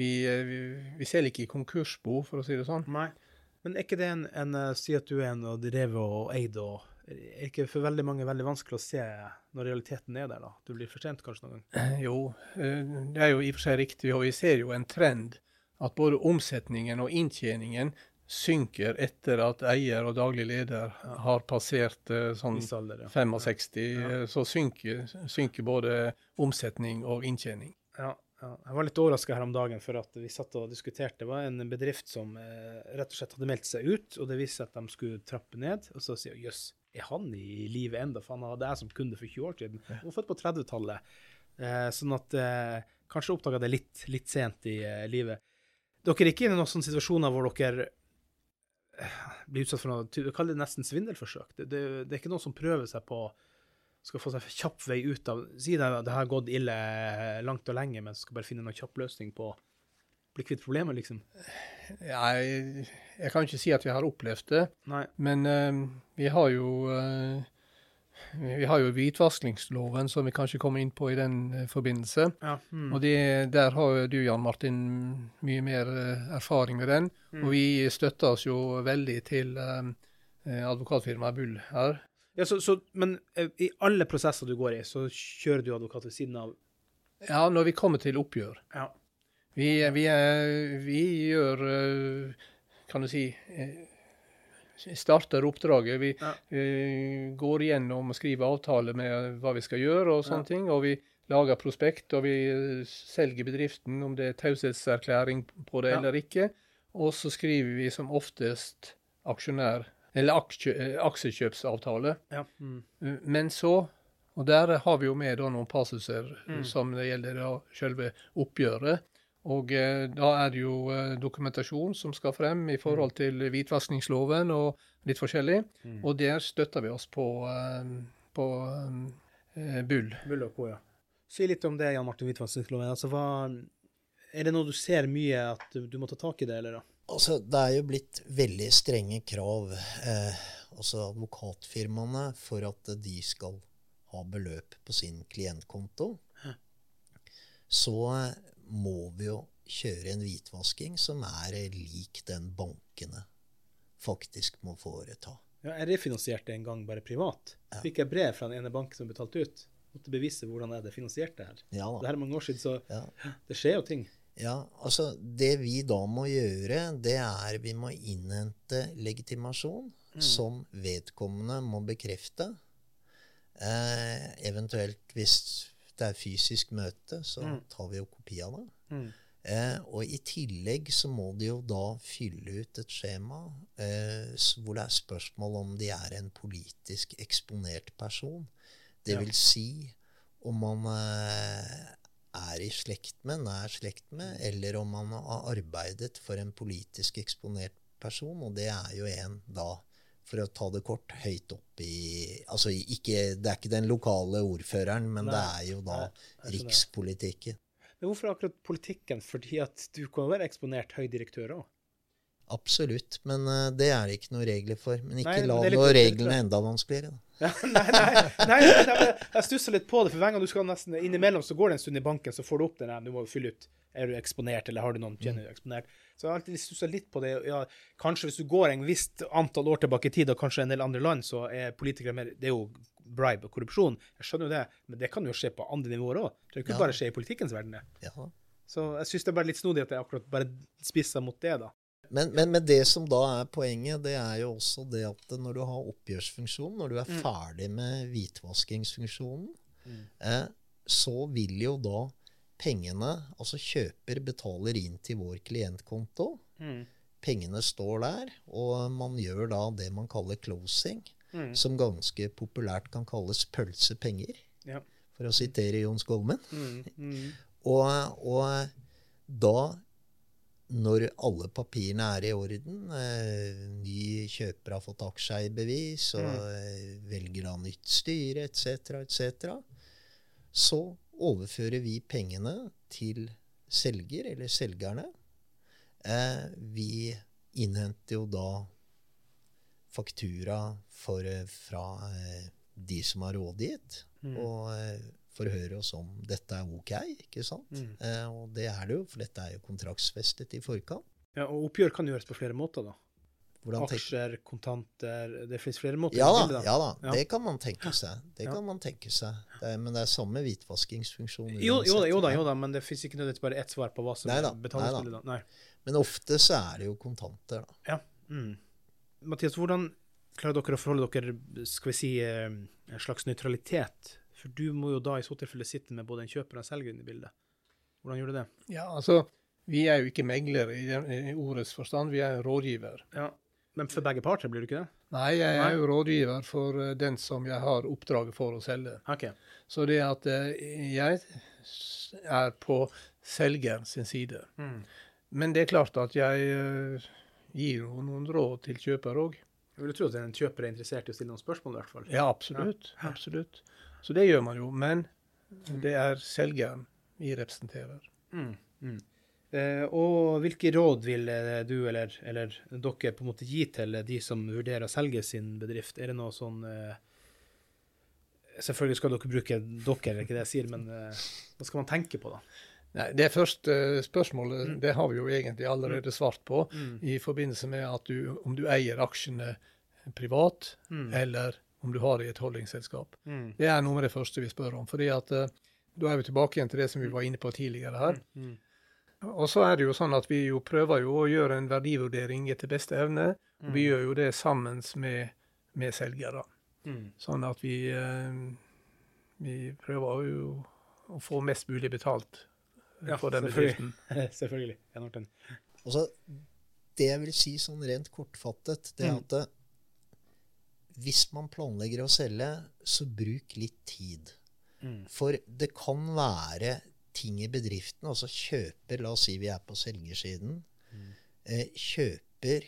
Speaker 3: vi, vi, vi selger ikke i konkursbo, for å si det sånn.
Speaker 1: Nei. Men er ikke det en, en Si at du er en og drevet og eid og Er ikke for veldig mange veldig vanskelig å se når realiteten er der, da? Du blir for sent kanskje noen gang?
Speaker 3: Jo, det er jo i og for seg riktig, og vi ser jo en trend at både omsetningen og inntjeningen synker etter at eier og daglig leder har passert eh, sånn
Speaker 1: Viss alder, ja.
Speaker 3: 65,
Speaker 1: Ja.
Speaker 3: eh, så synker, synker både omsetning og inntjening.
Speaker 1: Ja, ja. Jeg var litt overraska her om dagen for at vi satt og diskuterte. Det var en bedrift som eh, rett og slett hadde meldt seg ut, og det viste seg at de skulle trappe ned. Og så sier jeg jøss, er han i live ennå? For han hadde jeg som kunde for 20 år siden. Han var født på 30-tallet. Eh, sånn at eh, kanskje oppdaga det litt, litt sent i eh, livet. Dere er ikke i noen sånne situasjoner hvor dere eh, blir utsatt for noe ty- Kall det nesten svindelforsøk. Det, det, det er ikke noen som prøver seg på skal få seg kjapp vei ut av Si det, det har gått ille langt og lenge, men skal bare finne noen kjapp løsning på bli kvitt problemet, liksom?
Speaker 3: Jeg, jeg kan ikke si at vi har opplevd det,
Speaker 1: Nei.
Speaker 3: men uh, vi har jo eh, vi har jo hvitvaskingsloven, som vi kanskje kommer inn på i den eh, forbindelse.
Speaker 1: Ja. Mm.
Speaker 3: Og det, der har du, Jan Martin, mye mer eh, erfaring med den.
Speaker 1: Mm.
Speaker 3: Og vi støtter oss jo veldig til eh, advokatfirmaet Bull her.
Speaker 1: Ja, så, så, men i alle prosesser du går i, så kjører du advokat ved siden av
Speaker 3: Ja, når vi kommer til oppgjør.
Speaker 1: Ja.
Speaker 3: Vi, vi, vi gjør Kan du si Starter oppdraget. Vi
Speaker 1: Ja.
Speaker 3: går igjennom og skriver avtale med hva vi skal gjøre, og sånne ting. Og vi lager prospekt, og vi selger bedriften om det er taushetserklæring på det
Speaker 1: Ja.
Speaker 3: eller ikke. Og så skriver vi som oftest aksjonær eller aksje, eh, aksjekjøpsavtale.
Speaker 1: Ja. Mm.
Speaker 3: Eh, Men så, og der har vi jo med da noen passuser
Speaker 1: Mm.
Speaker 3: som det gjelder da selve oppgjøret. Og eh, da er det jo eh, dokumentasjon som skal frem i forhold til hvitvaskingsloven og litt forskjellig.
Speaker 1: Mm.
Speaker 3: Og der støtter vi oss på, eh, på Bull.
Speaker 1: Bull og Co, ja. Si litt om det, Jan Martin Hvitvaskingsloven. Altså, hva Er det noe du ser mye at du, du må ta tak i det, eller? da?
Speaker 4: Altså, det er jo blitt veldig strenge krav, eh, altså advokatfirmaene, for at de skal ha beløp på sin klientkonto. Så eh, må vi jo kjøre en hvitvasking som er lik den bankene faktisk må foreta.
Speaker 1: Ja, jeg refinansierte en gang bare privat.
Speaker 4: Ja.
Speaker 1: Fikk jeg brev fra den ene banken som betalte ut. Måtte bevise hvordan jeg hadde finansiert det her.
Speaker 4: Ja
Speaker 1: Det her er mange år siden, så
Speaker 4: Ja.
Speaker 1: det skjer jo ting.
Speaker 4: Ja, altså Det vi da må gjøre, det er vi må innhente legitimasjon som vedkommende må bekrefte. Eh, eventuelt hvis det er fysisk møte, så
Speaker 1: Mm.
Speaker 4: tar vi jo kopi av det.
Speaker 1: Mm.
Speaker 4: Eh, og i tillegg så må de jo da fylle ut et skjema eh, hvor det er spørsmål om de er en politisk eksponert person. Det
Speaker 1: Ja.
Speaker 4: vil si om man eh, er i slekt med, nær slekt med, eller om man har arbeidet for en politisk eksponert person, og det er jo en da for å ta det kort, høyt opp i Altså ikke, det er ikke den lokale ordføreren, men
Speaker 1: Nei,
Speaker 4: det er jo da
Speaker 1: nei,
Speaker 4: rikspolitikken.
Speaker 1: Men hvorfor akkurat politikken? Fordi at du kan være eksponert høy direktør òg.
Speaker 4: Absolutt, men uh, det er det ikke noen regler for. Men ikke
Speaker 1: Nei,
Speaker 4: la
Speaker 1: noen er litt
Speaker 4: reglene enda vanskeligere.
Speaker 1: Ja, nei, nei, nei, jeg stusser litt på det, for hver gang du skal nesten innimellom, så går det en stund i banken, så får du opp den du må fylle ut. Er du eksponert, eller har du noen kjenner du er eksponert? Så jeg har alltid stussa litt på det. Ja, kanskje hvis du går en visst antall år tilbake i tid, og kanskje en del andre land, så er politikere mer Det er jo bribe og korrupsjon, jeg skjønner jo det, men det kan jo skje på andre nivåer òg. Det kan ikke
Speaker 4: Ja.
Speaker 1: bare skje i politikkens verden.
Speaker 4: Ja.
Speaker 1: Så jeg syns det er bare litt snodig at jeg akkurat bare spisser mot det, da.
Speaker 4: Men, men, men det som da er poenget, det er jo også det at når du har oppgjørsfunksjonen, når du er
Speaker 1: Mm.
Speaker 4: ferdig med hvitvaskingsfunksjonen,
Speaker 1: Mm.
Speaker 4: eh, så vil jo da pengene, altså kjøper betaler inn til vår klientkonto. Pengene står der, og man gjør da det man kaller closing,
Speaker 1: Mm.
Speaker 4: som ganske populært kan kalles pølsepenger,
Speaker 1: Ja.
Speaker 4: for å sitere Jon Skolmen.
Speaker 1: Mm. Mm.
Speaker 4: Og, og da, når alle papirene er i orden, eh, ny kjøper har fått aksjeeierbevis og mm. velger da nytt styre etc., etc., så overfører vi pengene til selger, eller selgerne. Eh, vi innhenter jo da faktura for, eh, fra eh, de som har rådgitt,
Speaker 1: Mm.
Speaker 4: og eh, forhøre oss om dette er ok, ikke sant?
Speaker 1: Mm.
Speaker 4: Eh, og det er det jo, for dette er jo kontraktsfestet i forkant.
Speaker 1: Ja, og oppgjør kan gjøres på flere måter, da.
Speaker 4: Hvordan
Speaker 1: Aksjer, kontanter Det finnes flere måter.
Speaker 4: Ja
Speaker 1: å
Speaker 4: da,
Speaker 1: bilde,
Speaker 4: ja da,
Speaker 1: Ja.
Speaker 4: det kan man tenke seg. Det
Speaker 1: Ja.
Speaker 4: kan man tenke seg. Det er, men det er samme hvitvaskingsfunksjon
Speaker 1: Jo, jo, da, jo da, jo da, men det fins ikke nødvendigvis bare ett svar på hva som
Speaker 4: Nei da,
Speaker 1: er betalingsbildet. da. Nei.
Speaker 4: Men ofte så er det jo kontanter, da.
Speaker 1: Ja. Mm. Mathias, hvordan klarer dere å forholde dere skal vi si, eh, en slags nøytralitet? For du må jo da i så tilfelle sitte med både en kjøper og en selger inne i bildet. Hvordan gjør du det?
Speaker 3: Ja, altså, vi er jo ikke megler i, den, i ordets forstand, vi er rådgiver.
Speaker 1: Ja. Men for begge parter, blir du ikke det?
Speaker 3: Nei, jeg er jo rådgiver for eh, den som jeg har oppdraget for å selge.
Speaker 1: Okay.
Speaker 3: Så det at eh, jeg er på selger sin side.
Speaker 1: Mm.
Speaker 3: Men det er klart at jeg eh, gir noen råd til kjøper òg.
Speaker 1: Jeg vil jo tro at en kjøper er interessert i å stille noen spørsmål, i hvert fall.
Speaker 3: Ja, absolutt. absolutt. Så det gjør man jo. Men det er selgeren vi representerer.
Speaker 1: Mm. Mm. Eh, og hvilke råd vil eh, du eller, eller dere på en måte gi til de som vurderer å selge sin bedrift? Er det noe sånn eh, Selvfølgelig skal dere bruke dere, er ikke det jeg sier, men hva skal man tenke på, da?
Speaker 3: Nei, Det første spørsmålet det har vi jo egentlig allerede svart på,
Speaker 1: Mm.
Speaker 3: i forbindelse med at du, om du eier aksjene privat,
Speaker 1: Mm.
Speaker 3: eller om du har det i et holdingselskap.
Speaker 1: Mm.
Speaker 3: Det er noe av det første vi spør om. fordi at Da er vi tilbake igjen til det som vi var inne på tidligere her.
Speaker 1: Mm.
Speaker 3: Og så er det jo sånn at vi jo prøver jo å gjøre en verdivurdering etter beste evne. og Vi gjør jo det sammen med, med selgere.
Speaker 1: Mm.
Speaker 3: Sånn at vi, eh, vi prøver jo å få mest mulig betalt eh,
Speaker 1: Ja,
Speaker 3: for den
Speaker 1: selvfølgelig.
Speaker 3: bedriften.
Speaker 1: Selvfølgelig. Jan
Speaker 4: Altså, det jeg vil si sånn rent kortfattet, det er
Speaker 1: Mm.
Speaker 4: at det, hvis man planlegger å selge, så bruk litt tid.
Speaker 1: Mm.
Speaker 4: For det kan være ting i bedriften, altså kjøper La oss si vi er på selgersiden. Eh, kjøper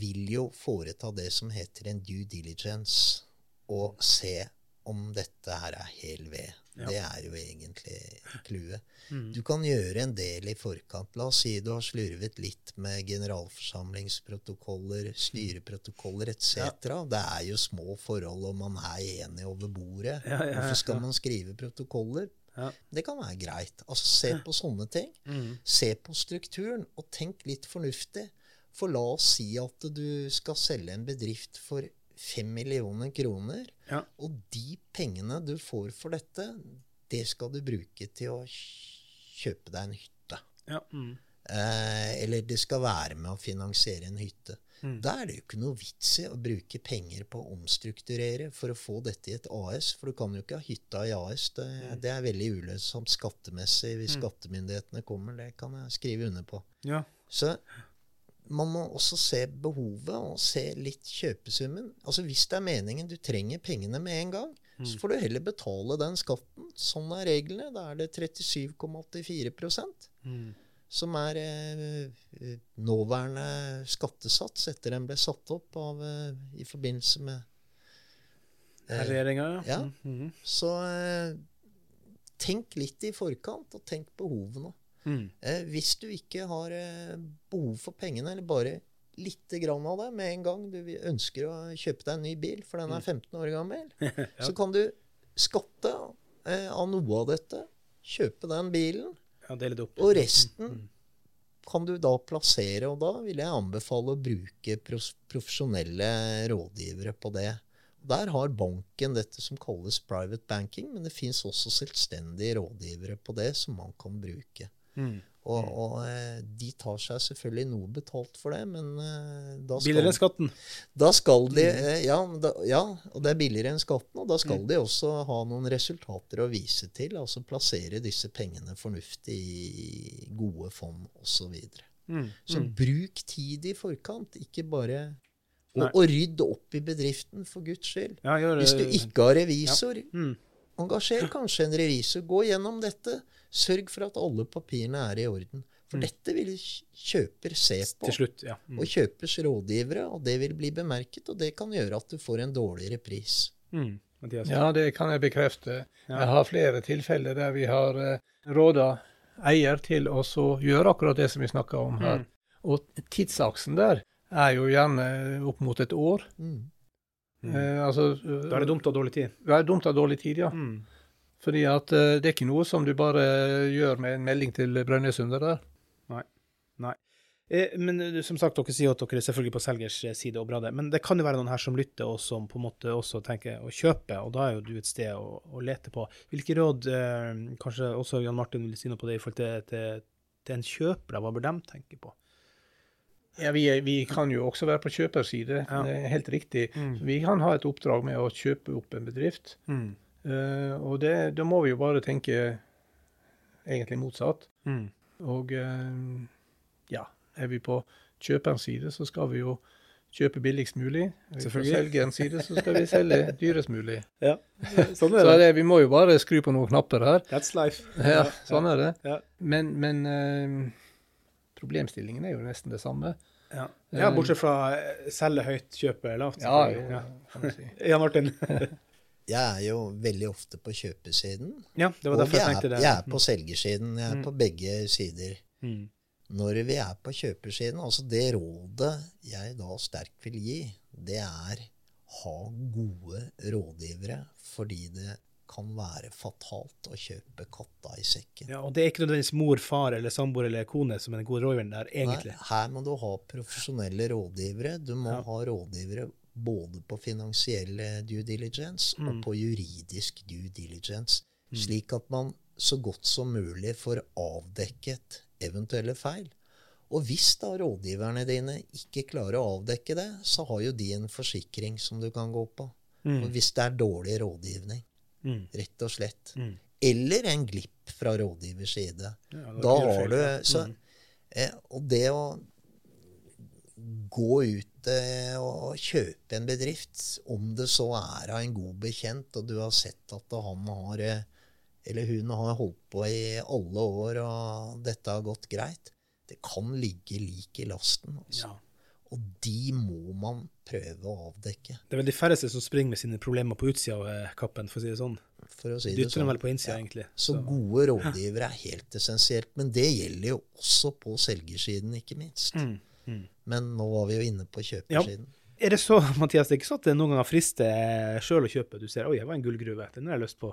Speaker 4: vil jo foreta det som heter en due diligence, og se om dette her er hel ved.
Speaker 1: Ja.
Speaker 4: Det er jo egentlig clouet.
Speaker 1: Mm.
Speaker 4: Du kan gjøre en del i forkant. La oss si du har slurvet litt med generalforsamlingsprotokoller, styreprotokoller etc. Det er jo små forhold, og man er enig over bordet.
Speaker 1: Ja, ja, ja,
Speaker 4: Hvorfor skal
Speaker 1: ja.
Speaker 4: man skrive protokoller?
Speaker 1: Ja.
Speaker 4: Det kan være greit. Altså Se på sånne ting.
Speaker 1: Mm.
Speaker 4: Se på strukturen, og tenk litt fornuftig. For la oss si at du skal selge en bedrift for fem millioner kroner,
Speaker 1: Ja.
Speaker 4: og de pengene du får for dette, det skal du bruke til å kjøpe deg en hytte.
Speaker 1: Ja. Mm.
Speaker 4: Eh, eller det skal være med å finansiere en hytte.
Speaker 1: Mm.
Speaker 4: Da er det jo ikke noe vits i å bruke penger på å omstrukturere for å få dette i et AS, for du kan jo ikke ha hytta i AS. Det, det er veldig ulønnsomt skattemessig hvis skattemyndighetene kommer. Det kan jeg skrive under på.
Speaker 1: ja.
Speaker 4: Så man må også se behovet og se litt kjøpesummen. Altså Hvis det er meningen du trenger pengene med en gang, så får du heller betale den skatten. Sånn er reglene. Da er det 37,84
Speaker 1: Mm.
Speaker 4: som er eh, nåværende skattesats etter den ble satt opp av, eh, i forbindelse med eh,
Speaker 1: Regjeringa, ja.
Speaker 4: ja.
Speaker 1: Mm.
Speaker 4: Så eh, tenk litt i forkant, og tenk behovene.
Speaker 1: Mm.
Speaker 4: Eh, hvis du ikke har eh, behov for pengene, eller bare lite grann av det med en gang du ønsker å kjøpe deg en ny bil, for den er 15 år gammel, så kan du skatte eh, av noe av dette, kjøpe den bilen,
Speaker 1: Ja,
Speaker 4: og resten kan du da plassere, og da vil jeg anbefale å bruke profesjonelle rådgivere på det. Der har banken dette som kalles private banking, men det fins også selvstendige rådgivere på det som man kan bruke.
Speaker 1: Mm.
Speaker 4: Og, og eh, de tar seg selvfølgelig noe betalt for det, men da da,
Speaker 1: Billigere enn
Speaker 4: skal,
Speaker 1: skatten.
Speaker 4: da skal de eh, ja, da, ja, og det er billigere enn skatten, og da skal de også ha noen resultater å vise til. Altså plassere disse pengene fornuftig i gode fond osv. Så.
Speaker 1: Mm.
Speaker 4: så bruk tid i forkant, ikke bare og, og rydd opp i bedriften, for Guds skyld.
Speaker 1: Ja,
Speaker 4: Hvis du ikke har revisor,
Speaker 1: Mm.
Speaker 4: engasjer kanskje en revisor. Gå gjennom dette. Sørg for at alle papirene er i orden. For dette vil kjøper se på.
Speaker 1: Til slutt, ja. Mm.
Speaker 4: Og kjøpers rådgivere, og det vil bli bemerket, og det kan gjøre at du får en dårligere pris.
Speaker 1: Mm. Mathias.
Speaker 3: Ja, det kan jeg bekrefte.
Speaker 1: Ja.
Speaker 3: Jeg har flere tilfeller der vi har uh, råda eier til å gjøre akkurat det som vi snakker om her.
Speaker 1: Mm.
Speaker 3: Og tidsaksen der er jo gjerne opp mot et år.
Speaker 4: Mm.
Speaker 1: Mm.
Speaker 3: Eh, altså,
Speaker 1: Da er det dumt å ha dårlig tid.
Speaker 3: Da er det dumt å ha dårlig tid, ja.
Speaker 1: Mm.
Speaker 3: Fordi at eh, det er ikke noe som du bare gjør med en melding til Brønnøysund der.
Speaker 1: Nei. Eh, men eh, som sagt, dere sier at dere er selvfølgelig på selgers eh, side og bra det. Men det kan jo være noen her som lytter, og som på en måte også tenker å kjøpe, og da er jo du et sted å, å lete på. Hvilke råd, eh, kanskje også Jan Martin vil si noe på det i forhold til, til, til en kjøper, hva bør de tenke på?
Speaker 3: Ja, vi, er- vi kan jo også være på kjøperside,
Speaker 1: Ja.
Speaker 3: det er helt riktig.
Speaker 1: Mm.
Speaker 3: Vi kan ha et oppdrag med å kjøpe opp en bedrift.
Speaker 1: Mm.
Speaker 3: Eh, og det, da må vi jo bare tenke egentlig motsatt.
Speaker 1: Mm.
Speaker 3: Og uh, ja, er vi på kjøperens side, så skal vi jo kjøpe billigst mulig. Er vi på selgerens side, så skal vi selge dyrest mulig.
Speaker 1: Ja, sånn
Speaker 3: Så er det, vi må jo bare skru på noen knapper her.
Speaker 1: That's life.
Speaker 3: Ja, sånn er det.
Speaker 1: Ja.
Speaker 3: Men, men uh, problemstillingen er jo nesten det samme.
Speaker 1: Ja. ja, bortsett fra selge høyt, kjøpe lavt.
Speaker 3: Ja, jo, ja.
Speaker 1: Jan Martin.
Speaker 4: Jeg er jo veldig ofte på kjøpesiden.
Speaker 1: ja, det var derfor jeg
Speaker 4: jeg
Speaker 1: tenkte det.
Speaker 4: jeg er på selgersiden. Jeg er
Speaker 1: Mm.
Speaker 4: på begge sider.
Speaker 1: Mm.
Speaker 4: når vi er på kjøpersiden, altså det rådet jeg da sterkt vil gi, det er ha gode rådgivere, fordi det kan være fatalt å kjøpe katta i sekken.
Speaker 1: Ja, og det er ikke nødvendigvis mor, far eller samboer eller kone som er den gode rådgiveren der, egentlig.
Speaker 4: Nei, her må du ha profesjonelle rådgivere. Du må
Speaker 1: Ja.
Speaker 4: ha rådgivere både på finansiell due diligence
Speaker 1: Mm.
Speaker 4: og på juridisk due diligence, slik at man så godt som mulig får avdekket eventuelle feil. Og hvis da rådgiverne dine ikke klarer å avdekke det, så har jo de en forsikring som du kan gå på.
Speaker 1: Mm.
Speaker 4: Og hvis det er dårlig rådgivning,
Speaker 1: Mm.
Speaker 4: rett og slett.
Speaker 1: Mm.
Speaker 4: Eller en glipp fra rådgivers side.
Speaker 1: Ja,
Speaker 4: Da har du så,
Speaker 1: Mm.
Speaker 4: eh, Og det å gå ut eh, og kjøpe en bedrift, om det så er av en god bekjent, og du har sett at han har eh, eller hun har holdt på i alle år, og dette har gått greit, det kan ligge lik i lasten. Altså.
Speaker 1: Ja.
Speaker 4: Og de må man prøve å avdekke,
Speaker 1: Det er vel de færreste som springer med sine problemer på utsida av eh, kappen, for å si det sånn.
Speaker 4: for å si det
Speaker 1: Dytter
Speaker 4: sånn.
Speaker 1: vel på innsida,
Speaker 4: Ja.
Speaker 1: egentlig.
Speaker 4: Så gode rådgivere er helt essensielt. Men det gjelder jo også på selgersiden, ikke minst.
Speaker 1: Mm. Mm.
Speaker 4: Men nå var vi jo inne på kjøpersiden.
Speaker 1: Er det så, Mathias, det er ikke sånn at det noen ganger frister sjøl å kjøpe? Du ser 'oi, det var en gullgruve', den har jeg lyst på.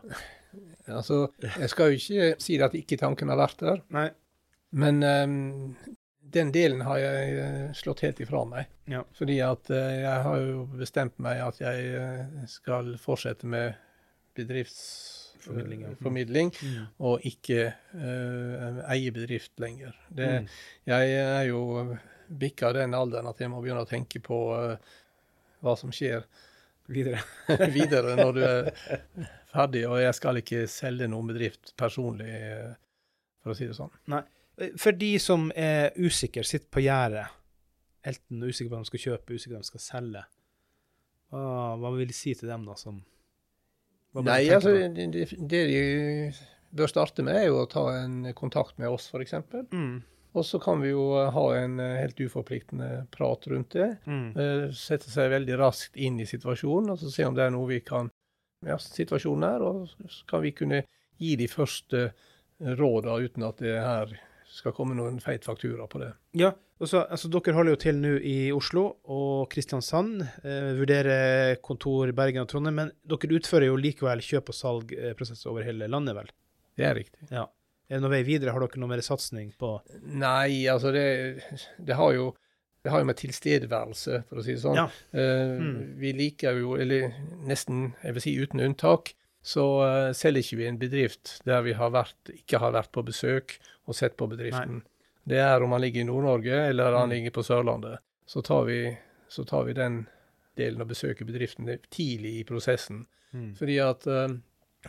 Speaker 3: Altså, jeg skal jo ikke si at ikke tanken har vært der,
Speaker 1: Nei.
Speaker 3: men um, den delen har jeg eh, slått helt ifra meg.
Speaker 1: Ja.
Speaker 3: Fordi at eh, jeg har jo bestemt meg at jeg eh, skal fortsette med
Speaker 1: Formidling, ja.
Speaker 3: bedriftsformidling,
Speaker 1: Mm.
Speaker 3: og ikke uh, eie bedrift lenger. Det,
Speaker 1: Mm.
Speaker 3: Jeg er jo bikka den alderen at jeg må begynne å tenke på uh, hva som skjer
Speaker 1: Videre.
Speaker 3: videre når du er ferdig, og jeg skal ikke selge noen bedrift personlig, eh, for å si det sånn.
Speaker 1: For de som er usikre, sitter på gjerdet, enten usikre på hva de skal kjøpe, usikre på hva de skal selge, hva, hva vil de si til dem, da, som
Speaker 3: Nei, altså, det, det- det de bør starte med, er jo å ta en kontakt med oss, f.eks.
Speaker 1: Mm.
Speaker 3: Og så kan vi jo ha en eh, helt uforpliktende prat rundt det.
Speaker 1: Mm.
Speaker 3: Eh, Sette seg veldig raskt inn i situasjonen, og så se om det er noe vi kan Ja, situasjonen er, og så kan vi kunne gi de første råda uten at det her skal komme noen feit faktura på det.
Speaker 1: Ja, også, altså, dere holder jo til nå i Oslo og Kristiansand. Eh, vurderer kontor i Bergen og Trondheim, men dere utfører jo likevel kjøp- og salgprosesser over hele landet, vel?
Speaker 3: Det er riktig.
Speaker 1: Ja. Er det noen vei videre? Har dere noe mer satsing på
Speaker 3: Nei, altså det, det har jo det har jo med tilstedeværelse, for å si det sånn.
Speaker 1: Ja.
Speaker 3: Eh,
Speaker 1: Mm.
Speaker 3: Vi liker jo, eller nesten, jeg vil si uten unntak, så eh, selger ikke vi en bedrift der vi har vært, ikke har vært på besøk og sett på bedriften. Det er om han ligger i Nord-Norge eller han
Speaker 1: Mm.
Speaker 3: ligger på Sørlandet. Så tar, vi, så tar vi den delen og besøker bedriften tidlig i prosessen.
Speaker 1: mm.
Speaker 3: Fordi at eh,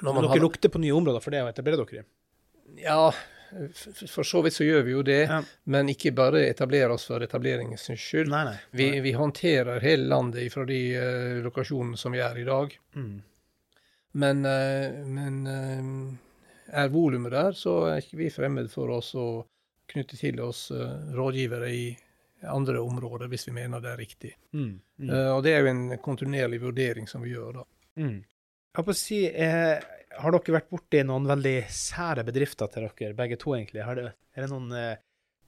Speaker 3: når
Speaker 1: Men dere
Speaker 3: har
Speaker 1: lukter på nye områder for det å etablere dere i?
Speaker 3: Ja, for så vidt så gjør vi jo det.
Speaker 1: Ja.
Speaker 3: Men ikke bare etablere oss for etableringens skyld.
Speaker 1: Nei, nei.
Speaker 3: Vi, vi håndterer hele landet fra de uh, lokasjonene som vi er i dag.
Speaker 1: Mm.
Speaker 3: Men, uh, men uh, er volumet der, så er ikke vi fremmed for oss å knytte til oss rådgivere i andre områder, hvis vi mener det er riktig.
Speaker 1: Mm. Mm.
Speaker 3: Og det er jo en kontinuerlig vurdering som vi gjør da.
Speaker 1: Mm. Jeg holdt på å si, eh, har dere vært borti noen veldig sære bedrifter til dere, begge to egentlig? Har det, er det noen eh,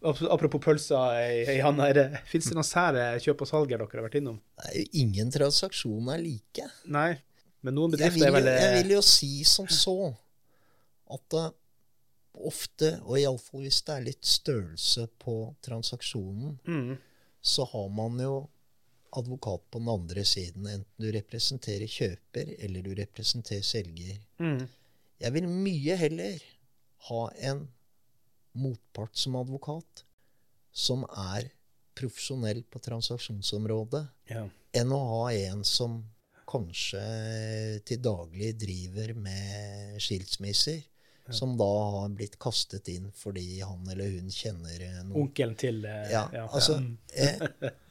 Speaker 1: Apropos pølser i, handa, er det, fins det noen sære kjøp og salg dere har vært innom?
Speaker 4: Nei, er ingen transaksjoner like.
Speaker 1: Nei, men noen bedrifter er
Speaker 4: veldig...
Speaker 1: vel
Speaker 4: jeg
Speaker 1: eh,
Speaker 4: vil jo si som så at det ofte, og iallfall hvis det er litt størrelse på transaksjonen,
Speaker 1: mm,
Speaker 4: så har man jo advokat på den andre siden, enten du representerer kjøper eller du representerer selger.
Speaker 1: mm,
Speaker 4: Jeg vil mye heller ha en motpart som advokat som er profesjonell på transaksjonsområdet,
Speaker 1: ja.
Speaker 4: enn å ha en som kanskje til daglig driver med skilsmisser, som da har blitt kastet inn fordi han eller hun kjenner eh, noen.
Speaker 1: Onkelen til Ja,
Speaker 4: Ja, altså eh,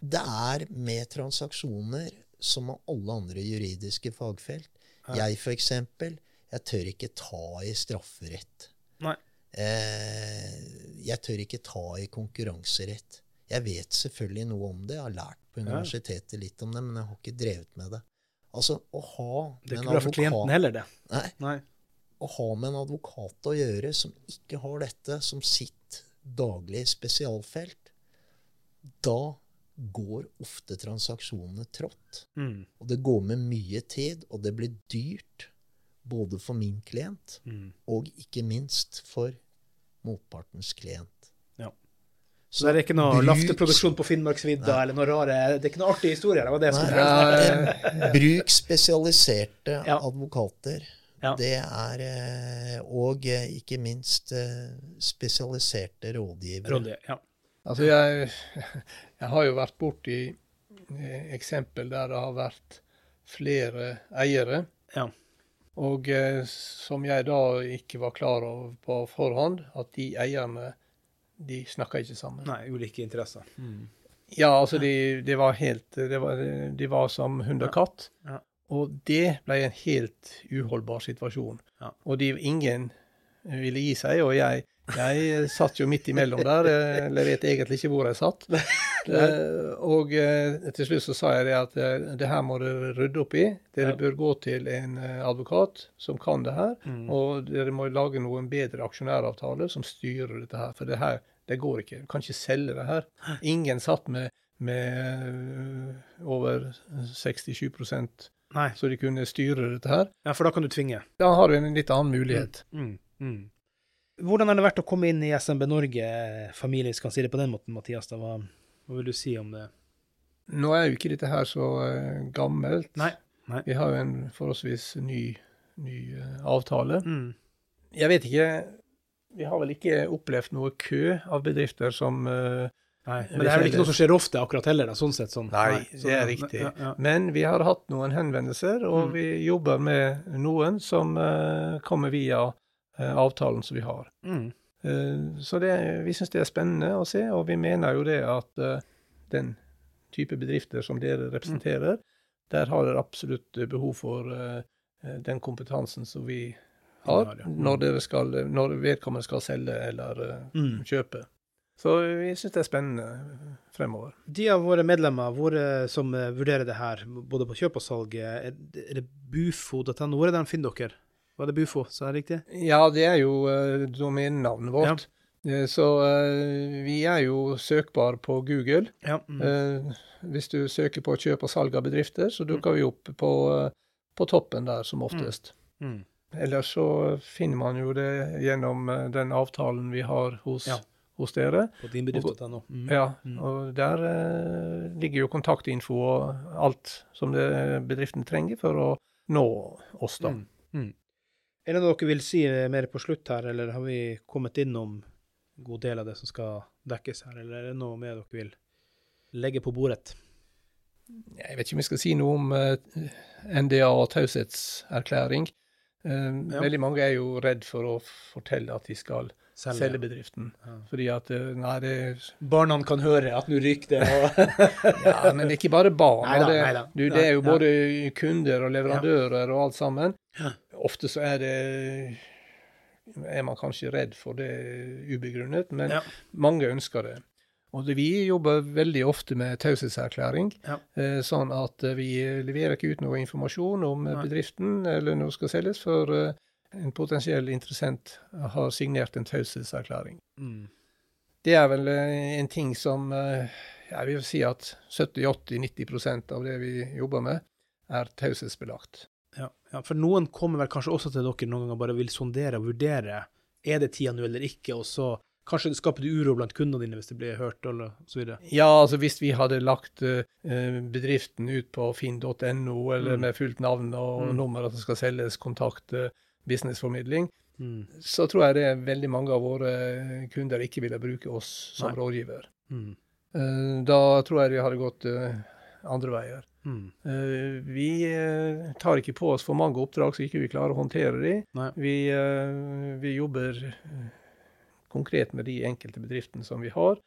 Speaker 4: Det er med transaksjoner som med alle andre juridiske fagfelt. Jeg, for eksempel, jeg tør ikke ta i strafferett. Eh, jeg tør ikke ta i konkurranserett. Jeg vet selvfølgelig noe om det. Jeg har lært på universitetet litt om det, men jeg har ikke drevet med det. Altså, å ha
Speaker 1: Det er ikke bra for klienten heller, det.
Speaker 4: Nei,
Speaker 1: Nei.
Speaker 4: å ha med en advokat å gjøre som ikke har dette som sitt daglig spesialfelt, da går ofte transaksjonene trått.
Speaker 1: Mm.
Speaker 4: Og det går med mye tid, og det blir dyrt både for min klient
Speaker 1: Mm.
Speaker 4: og ikke minst for motpartens klient.
Speaker 1: Ja. Så det er ikke noe
Speaker 4: bruk-
Speaker 1: lafteproduksjon på Finnmarksvidda eller noe rare Det er ikke noe artige historier? Det var det skulle
Speaker 4: Nei.
Speaker 3: Ja,
Speaker 4: Bruk spesialiserte
Speaker 1: Ja.
Speaker 4: advokater.
Speaker 1: Ja.
Speaker 4: Det er eh, Og eh, ikke minst eh, spesialiserte rådgivere.
Speaker 1: Rådgiver, ja.
Speaker 3: Altså, jeg, jeg har jo vært borti eh, eksempel der det har vært flere eiere.
Speaker 1: Ja.
Speaker 3: Og eh, som jeg da ikke var klar over på forhånd, at de eierne de snakka ikke sammen.
Speaker 1: Nei, ulike interesser.
Speaker 3: Ja, altså de, de var helt De var, De var som hund og katt.
Speaker 1: Ja.
Speaker 3: Og det ble en helt uholdbar situasjon.
Speaker 1: Ja.
Speaker 3: Og de, ingen ville gi seg, og jeg, jeg satt jo midt imellom der. eh, Eller vet egentlig ikke hvor jeg satt. Eh, og eh, til slutt så sa jeg det at eh, det her må dere rydde opp i. Dere bør gå til en eh, advokat som kan det her.
Speaker 1: Mm.
Speaker 3: Og dere må lage noen bedre aksjonæravtale som styrer dette her. For det her, det går ikke. Du kan ikke selge det her. Ingen satt med, med over 67
Speaker 1: Nei.
Speaker 3: så de kunne styre dette her.
Speaker 1: Ja, for da kan du tvinge.
Speaker 3: Da har du en litt annen mulighet.
Speaker 1: Mm. Mm. Hvordan har det vært å komme inn i SMB Norge, familie, hvis vi kan si det på den måten, Mathias? Da, hva, hva vil du si om det?
Speaker 3: Nå er jo ikke dette her så øh, gammelt.
Speaker 1: Nei. Nei.
Speaker 3: Vi har jo en forholdsvis ny, ny øh, avtale.
Speaker 1: Mm.
Speaker 3: Jeg vet ikke Vi har vel ikke opplevd noe kø av bedrifter som øh,
Speaker 1: Nei. Men det er vel ikke noe som skjer ofte akkurat heller, da, sånn sett. Sånn.
Speaker 3: Nei,
Speaker 1: sånn,
Speaker 3: det er
Speaker 1: ja,
Speaker 3: riktig.
Speaker 1: Ja, ja.
Speaker 3: Men vi har hatt noen henvendelser, og
Speaker 1: Mm.
Speaker 3: vi jobber med noen som uh, kommer via eh, avtalen som vi har.
Speaker 1: Mm.
Speaker 3: Eh, så det, vi syns det er spennende å se, og vi mener jo det at eh, den type bedrifter som dere representerer, der har dere absolutt eh, behov for eh, eh, den kompetansen som vi har,
Speaker 1: Ja, ja. Mm.
Speaker 3: når, dere skal, når vedkommende skal selge eller eh,
Speaker 1: Mm.
Speaker 3: kjøpe. Så vi syns det er spennende fremover.
Speaker 1: De av våre medlemmer våre som eh, vurderer det her, både på kjøp og salg, eh, er det- det bufo.no? Hvor er det de finner dere? Var det Bufo, sa jeg riktig?
Speaker 3: Ja, det er jo uh, domenenavnet vårt. Eh, Så uh, vi er jo søkbar på Google.
Speaker 1: Ja. Mm.
Speaker 3: Eh, hvis du søker på kjøp og salg av bedrifter, så dukker vi opp på, eh, på toppen der som oftest.
Speaker 1: Mm.
Speaker 3: Ellers så finner man jo det gjennom eh, den avtalen vi har hos,
Speaker 1: Ja.
Speaker 3: hos dere.
Speaker 1: På dinbedrift.no. Mm.
Speaker 3: Ja,
Speaker 1: Mm.
Speaker 3: og der eh, ligger jo kontaktinfo og alt som det bedriften trenger for å nå oss, da.
Speaker 1: Er det noe dere vil si mer på slutt her, eller har vi kommet innom en god del av det som skal dekkes her, eller er det noe mer dere vil legge på bordet?
Speaker 3: Jeg vet ikke om jeg skal si noe om eh, NDA og taushetserklæring. Eh,
Speaker 1: Ja.
Speaker 3: Veldig mange er jo redd for å fortelle at de skal
Speaker 1: Selge.
Speaker 3: selge bedriften.
Speaker 1: Ja.
Speaker 3: Fordi at eh, Nei, det
Speaker 1: Barna kan høre at nå ryker det. Og
Speaker 3: Ja, men det er ikke bare barn.
Speaker 1: Neida,
Speaker 3: det,
Speaker 1: neida.
Speaker 3: du, det er jo både kunder og leverandører og alt sammen.
Speaker 1: Ja.
Speaker 3: Ofte så er det er man kanskje redd for det ubegrunnet, men
Speaker 1: Ja.
Speaker 3: mange ønsker det. Og det, vi jobber veldig ofte med taushetserklæring,
Speaker 1: Ja.
Speaker 3: eh, sånn at eh, vi leverer ikke ut noe informasjon om eh,
Speaker 1: Nei.
Speaker 3: bedriften eller noe skal selges, før en potensiell interessent har signert en taushetserklæring.
Speaker 1: mm.
Speaker 3: Det er vel en ting som jeg vil si at 70-80-90% av det vi jobber med, er taushetsbelagt.
Speaker 1: Ja. For noen kommer vel kanskje også til dere noen ganger bare vil sondere og vurdere er det tida nå eller ikke, og så kanskje det skaper det uro blant kundene dine hvis det blir hørt, eller så videre.
Speaker 3: Ja, altså hvis vi hadde lagt uh, bedriften ut på finn.no, eller
Speaker 1: Mm.
Speaker 3: med fullt navn og
Speaker 1: Mm.
Speaker 3: nummer at det skal selges, kontakt uh, businessformidling,
Speaker 1: Mm.
Speaker 3: så tror jeg det er veldig mange av våre kunder ikke ville bruke oss som
Speaker 1: Nei.
Speaker 3: rådgiver.
Speaker 1: Mm.
Speaker 3: Eh, Da tror jeg de hadde gått andre veier.
Speaker 1: Mm.
Speaker 3: Eh, Vi eh, tar ikke på oss for mange oppdrag så ikke vi klarer å håndtere de. Vi, eh, vi jobber konkret med de enkelte bedriftene som vi har,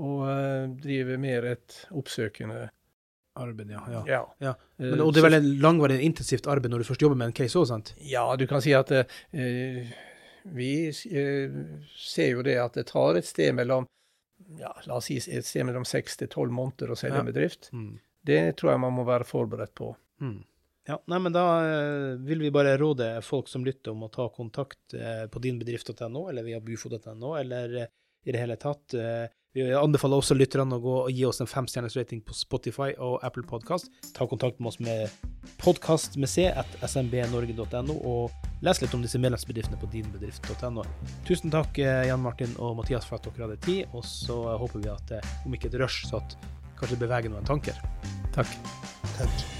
Speaker 3: og driver mer et oppsøkende
Speaker 1: Arbeid, ja. ja.
Speaker 3: Ja.
Speaker 1: Ja, Men, og det er
Speaker 3: vel
Speaker 1: veldig langvarig intensivt arbeid når du først jobber med en case òg, sant?
Speaker 3: Ja, du kan si at eh, vi eh, ser jo det at det tar et sted mellom ja, la oss si et sted mellom seks til tolv måneder å selge en bedrift.
Speaker 1: Mm.
Speaker 3: Det tror jeg man må være forberedt på.
Speaker 1: Mm. Ja, nei, men da eh, vil vi bare råde folk som lytter om å ta kontakt eh, på dinbedrift.no, eller via bufo.no, eller eh, i det hele tatt. Vi anbefaler også lytterne å gå og gi oss en femstjerners rating på Spotify og Apple Podcast. Ta kontakt med oss med podkast at smbnorge.no, og les litt om disse medlemsbedriftene på dinbedrift.no. Tusen takk, Jan Martin og Mathias, for at dere hadde tid, og så håper vi at, om ikke et rush, så at kanskje bevege noen tanker. Takk.
Speaker 4: Takk.